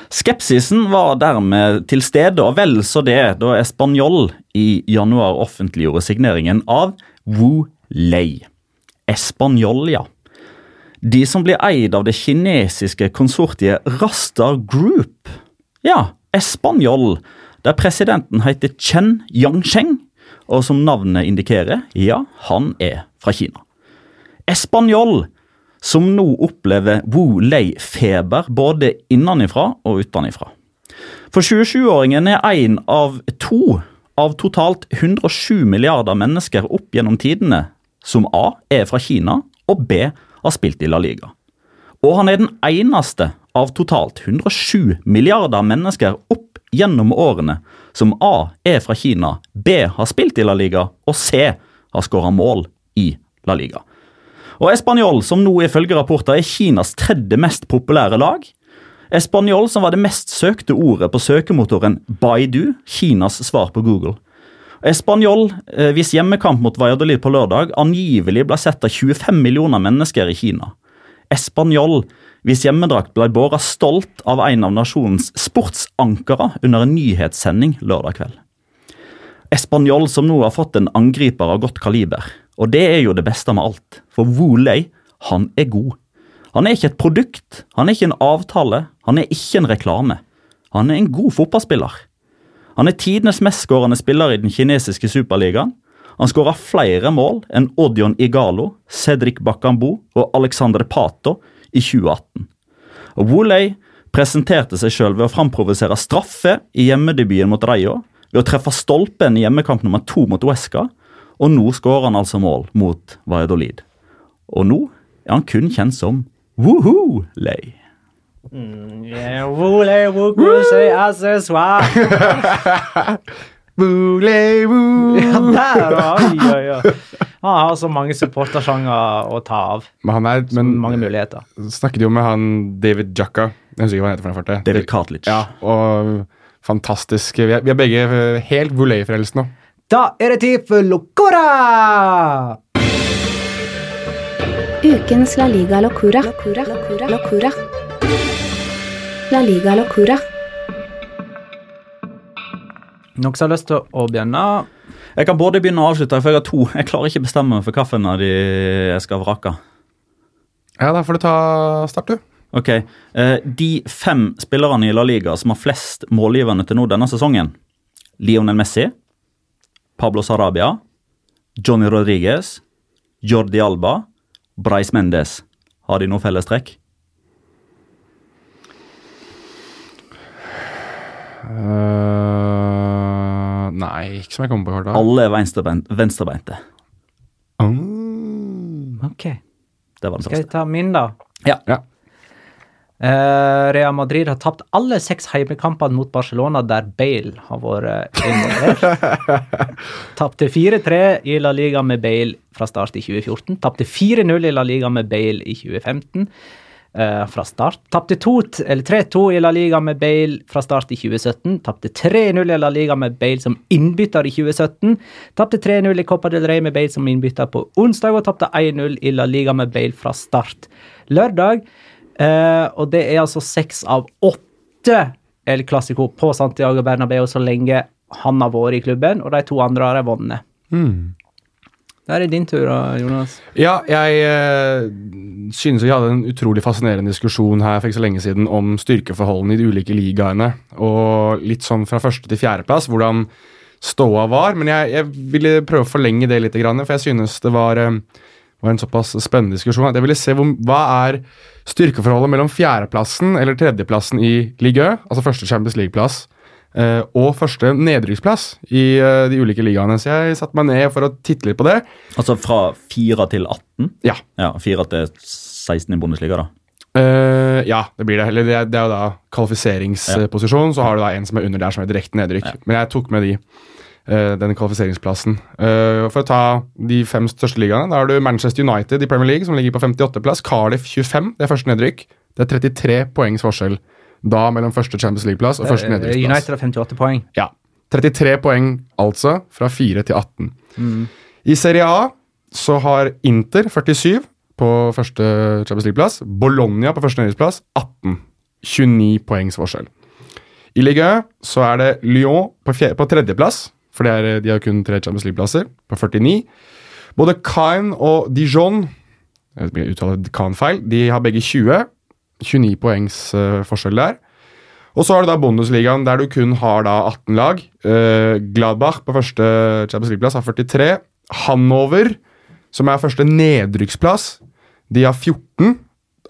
Skepsisen var dermed til stede, og vel så det, da Español i januar offentliggjorde signeringen av Wu Lei. Español, ja. De som blir eid av det kinesiske konsortiet Rastar Group. Ja, Español, der presidenten heter Chen Yangsheng, og som navnet indikerer, ja, han er fra Kina. Español, som nå opplever Wu Lei-feber både innenifra og utenifra. For 27-åringen er én av to av totalt 107 milliarder mennesker opp gjennom tidene som A er fra Kina og B har spilt i La Liga. Og han er den eneste av totalt 107 milliarder mennesker opp gjennom årene som A er fra Kina, B har spilt i La Liga og C har skåra mål i La Liga. Og Español, som nå ifølge rapporter er Kinas tredje mest populære lag. Español, som var det mest søkte ordet på søkemotoren Baidu, Kinas svar på Google. Español, eh, hvis hjemmekamp mot Valladolid på lørdag angivelig ble sett av 25 millioner mennesker i Kina. Español, hvis hjemmedrakt ble båret stolt av en av nasjonens sportsankere under en nyhetssending lørdag kveld. Español som nå har fått en angriper av godt kaliber. Og det er jo det beste med alt, for Wu han er god. Han er ikke et produkt, han er ikke en avtale, han er ikke en reklame. Han er en god fotballspiller. Han er tidenes mestskårende spiller i den kinesiske superligaen. Han skåra flere mål enn Odion Igalo, Cedric Bakambu og Alexandre Pato i 2018. Og Woley presenterte seg sjøl ved å framprovosere straffe i hjemmedebuten mot Rayo, ved å treffe stolpen i hjemmekamp nummer to mot Uesca, og nå skårer han altså mål mot Valladolid. Og nå er han kun kjent som Woohoo-Lay. Yeah, wole, wuku, accessoire. Woo. Ja, der, oi, oi, oi. Han har så mange supportersjanger å ta av. Men han er, men mange muligheter. snakket jo med han David Jacka. Jeg husker ikke hva han heter for det. David Cartlidge Ja, og fantastisk. Vi er, vi er begge helt Booley-frelst nå. Da er det tid for Locora! Ukens La Liga Locura. Locura. Locura. Locura. La Liga Locura. Noen som har lyst til å begynne? Jeg kan både begynne og avslutte, for jeg har to. Jeg klarer ikke bestemme meg for hvilken av de jeg skal vrake. Ja, da får du ta start, du. Ok, eh, De fem spillerne i La Liga som har flest målgivende til nå denne sesongen Lionel Messi, Pablo Sarabia, Johnny Rodriguez, Jordi Alba, Brais Mendes. Har de noe fellestrekk? Eh, nei, ikke som jeg kommer på farta. Alle er venstrebeint, venstrebeinte. Mm. Ok. Det var den Skal jeg første. ta min, da? Ja. Ja. Eh, Real Madrid har tapt alle seks heimekampene mot Barcelona der Bale har vært involvert. Tapte 4-3 i La Liga med Bale fra start i 2014. Tapte 4-0 i La Liga med Bale i 2015. eh, fra start. Tapte 3-2 i La Liga med Bale fra start i 2017. Tapte 3-0 i La Liga med Bale som innbytter i 2017. Tapte 3-0 i Copa del Rey med Bale som innbytter på onsdag, og tapte 1-0 i La Liga med Bale fra start lørdag. Uh, og det er altså seks av åtte El Clásico på Santiago Bernabeu så lenge han har vært i klubben, og de to andre har de vunnet. Mm. Da er det din tur, da, Jonas. Ja, jeg eh, synes vi hadde en utrolig fascinerende diskusjon her for ikke så lenge siden om styrkeforholdene i de ulike ligaene, og litt sånn fra første til fjerdeplass, hvordan ståa var. Men jeg, jeg ville prøve å forlenge det litt, for jeg synes det var, eh, var en såpass spennende diskusjon at jeg ville se hvor, hva er styrkeforholdet mellom fjerdeplassen eller tredjeplassen i ligaen, altså første Champions League-plass, og første nedrykksplass i eh, de ulike ligaene. Så jeg satte meg ned for å titte litt på det. Altså fra 4 til 18? Ja. Ja, 4 til 16 i Bundesliga, da. Uh, ja, det blir det. Eller det, er- jo da kvalifiseringsposisjon. Så har du da en som er under der, som er direkte nedrykk. Men jeg tok med de, Uh, den kvalifiseringsplassen. Uh, for å ta de fem største ligaene, da har du Manchester United i Premier League, som ligger på 58.-plass. Cardiff 25, det er første nedrykk. Det er 33 poengs forskjell da mellom første Champions League-plass og første Eh, nedrykksplass. United har 58 poeng. Ja. 33 poeng altså, fra 4 til 18. Mm. I Serie A så har Inter 47 på første Champions League-plass. Bologna på første nedrykksplass 18. 29 poengs forskjell. I Ligue 1 så er det Lyon på, fjerde, på tredjeplass, for det er, de har kun tre Champions League-plasser, på 49. Både Caen og Dijon jeg uttaler Caen feil, de har begge 20. 29 poengs uh, forskjell der. Og så har du da Bundesligaen, der du kun har da 18 lag. Uh, Gladbach på første Champions League-plass har 43. Hanover, som er første nedrykksplass, de har 14,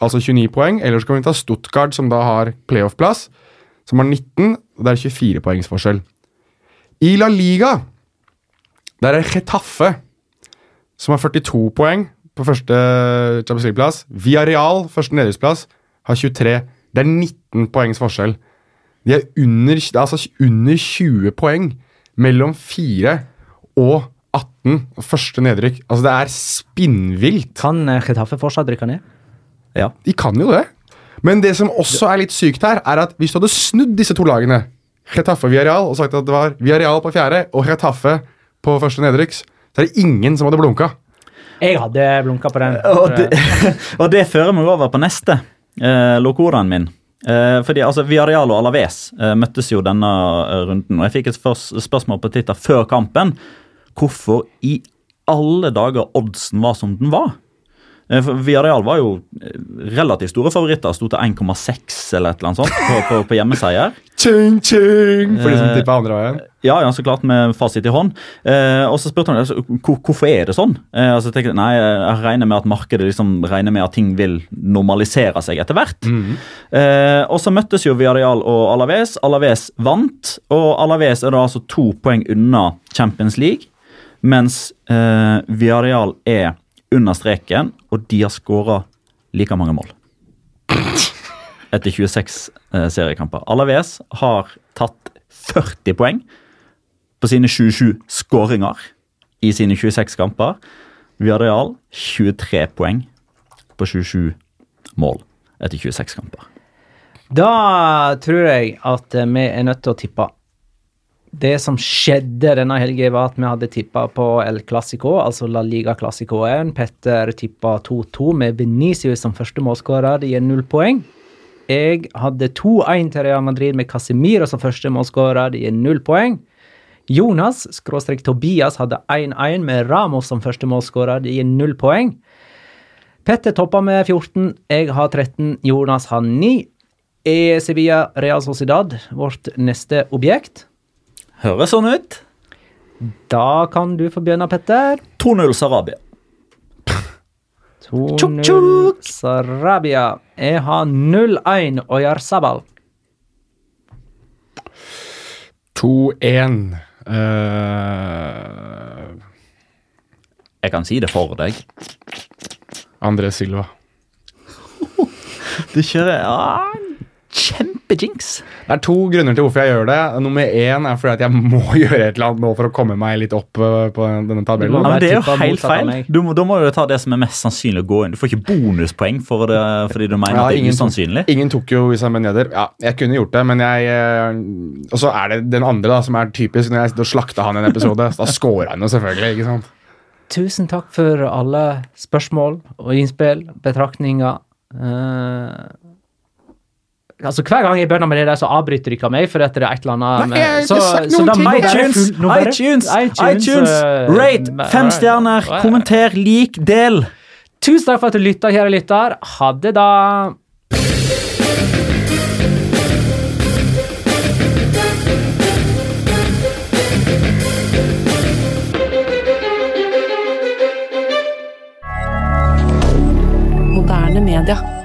altså 29 poeng. Ellers kan vi ta Stuttgart, som da har playoff-plass, som har 19. og Det er 24 poengs forskjell. I La Liga, der er Chetaffe, som har 42 poeng på første Champions League-plass. Real, første nedrykksplass, har 23. Det er 19 poengs forskjell. De er under, det er altså under 20 poeng mellom 4 og 18. Første nedrykk. Altså, det er spinnvilt. Kan Chetaffe Getafe fortsatt rykke ned? Ja. De kan jo det. Men det som også er litt sykt her, er at hvis du hadde snudd disse to lagene, Getafe og Villarreal, og sagt at det var Villarreal på fjerde og Getafe på første nedrykks, så er det ingen som hadde blunka. Jeg hadde blunka på den. Og det, og det fører meg over på neste eh, lokoraen min. Eh, fordi altså, Viareal og Alaves eh, møttes jo denne eh, runden. og Jeg fikk et spørsmål på Twitter før kampen. Hvorfor i alle dager oddsen var som den var? Eh, Villarreal var jo eh, relativt store favoritter. Sto til 1,6 eller et eller annet sånt på, på, på hjemmeseier. Ching, ching! For de som tipper andre veien. Ja, ja, så klart med fasit i hånd. Eh, og så spurte han altså, hvorfor er det sånn. Eh, altså, tenkte, nei, jeg regner med at markedet liksom regner med at ting vil normalisere seg etter hvert. eh, og så møttes jo Villarreal og Alaves. Alaves vant, og Alaves er da altså to poeng unna Champions League, mens eh, Villarreal er under streken, og de har skåra like mange mål. Etter 26 eh, seriekamper. Alaves har tatt 40 poeng på sine 27 skåringer i sine 26 kamper. Villarreal 23 poeng på 27 mål etter 26 kamper. Da tror jeg at eh, vi er nødt til å tippe. Det som skjedde denne helgen, var at vi hadde tippa på El Clásico, altså La Liga Clásicoen. Petter tippa 2-2 med Benicio som første målskårer. Det gir null poeng. Jeg hadde 2-1 til Real Madrid med Casemiro som første målskårer. Det gir null poeng. Jonas, skråstrek Tobias, hadde 1-1 med Ramos som første målskårer. Det gir null poeng. Petter toppa med 14. Jeg har 13. Jonas har 9. Er Sevilla Real Sociedad vårt neste objekt? Høres sånn ut. Da kan du få begynne, Petter. 2-0 Sarabia. 2-0 Sarabia. Jeg har 0-1 Oyarzabal. 2-1. uh... Jeg kan si det for deg. André Silva. Du kjører ja, kjempejinx. Det er to grunner til hvorfor jeg gjør det. Nummer én er fordi at jeg må gjøre et eller annet nå for å komme meg litt opp eh, på denne tabellen. Ja, men det er jo helt feil. Du må, da må du ta det som er mest sannsynlig å gå inn. Du får ikke bonuspoeng for det, fordi du mener Ja, at det er ingen tok- usannsynlig. Ingen tok jo Wissam Ben Yedder. Ja, jeg kunne gjort det, men jeg eh, Og så er det den andre da, som er typisk. Når jeg sitter og slakter han i en episode, da scorer han jo selvfølgelig. ikke sant? Tusen takk for alle spørsmål og innspill, betraktninger. Eh, altså Hver gang jeg begynner med det der, så avbryter dere meg, for at det er et eller annet Nei, jeg har ikke så, sagt noen da ting. bare iTunes, bare- iTunes, iTunes, uh, rate, fem stjerner, kommenter, lik, del. Tusen takk for at du lytta, kjære lytter. Ha det, da. Moderne media.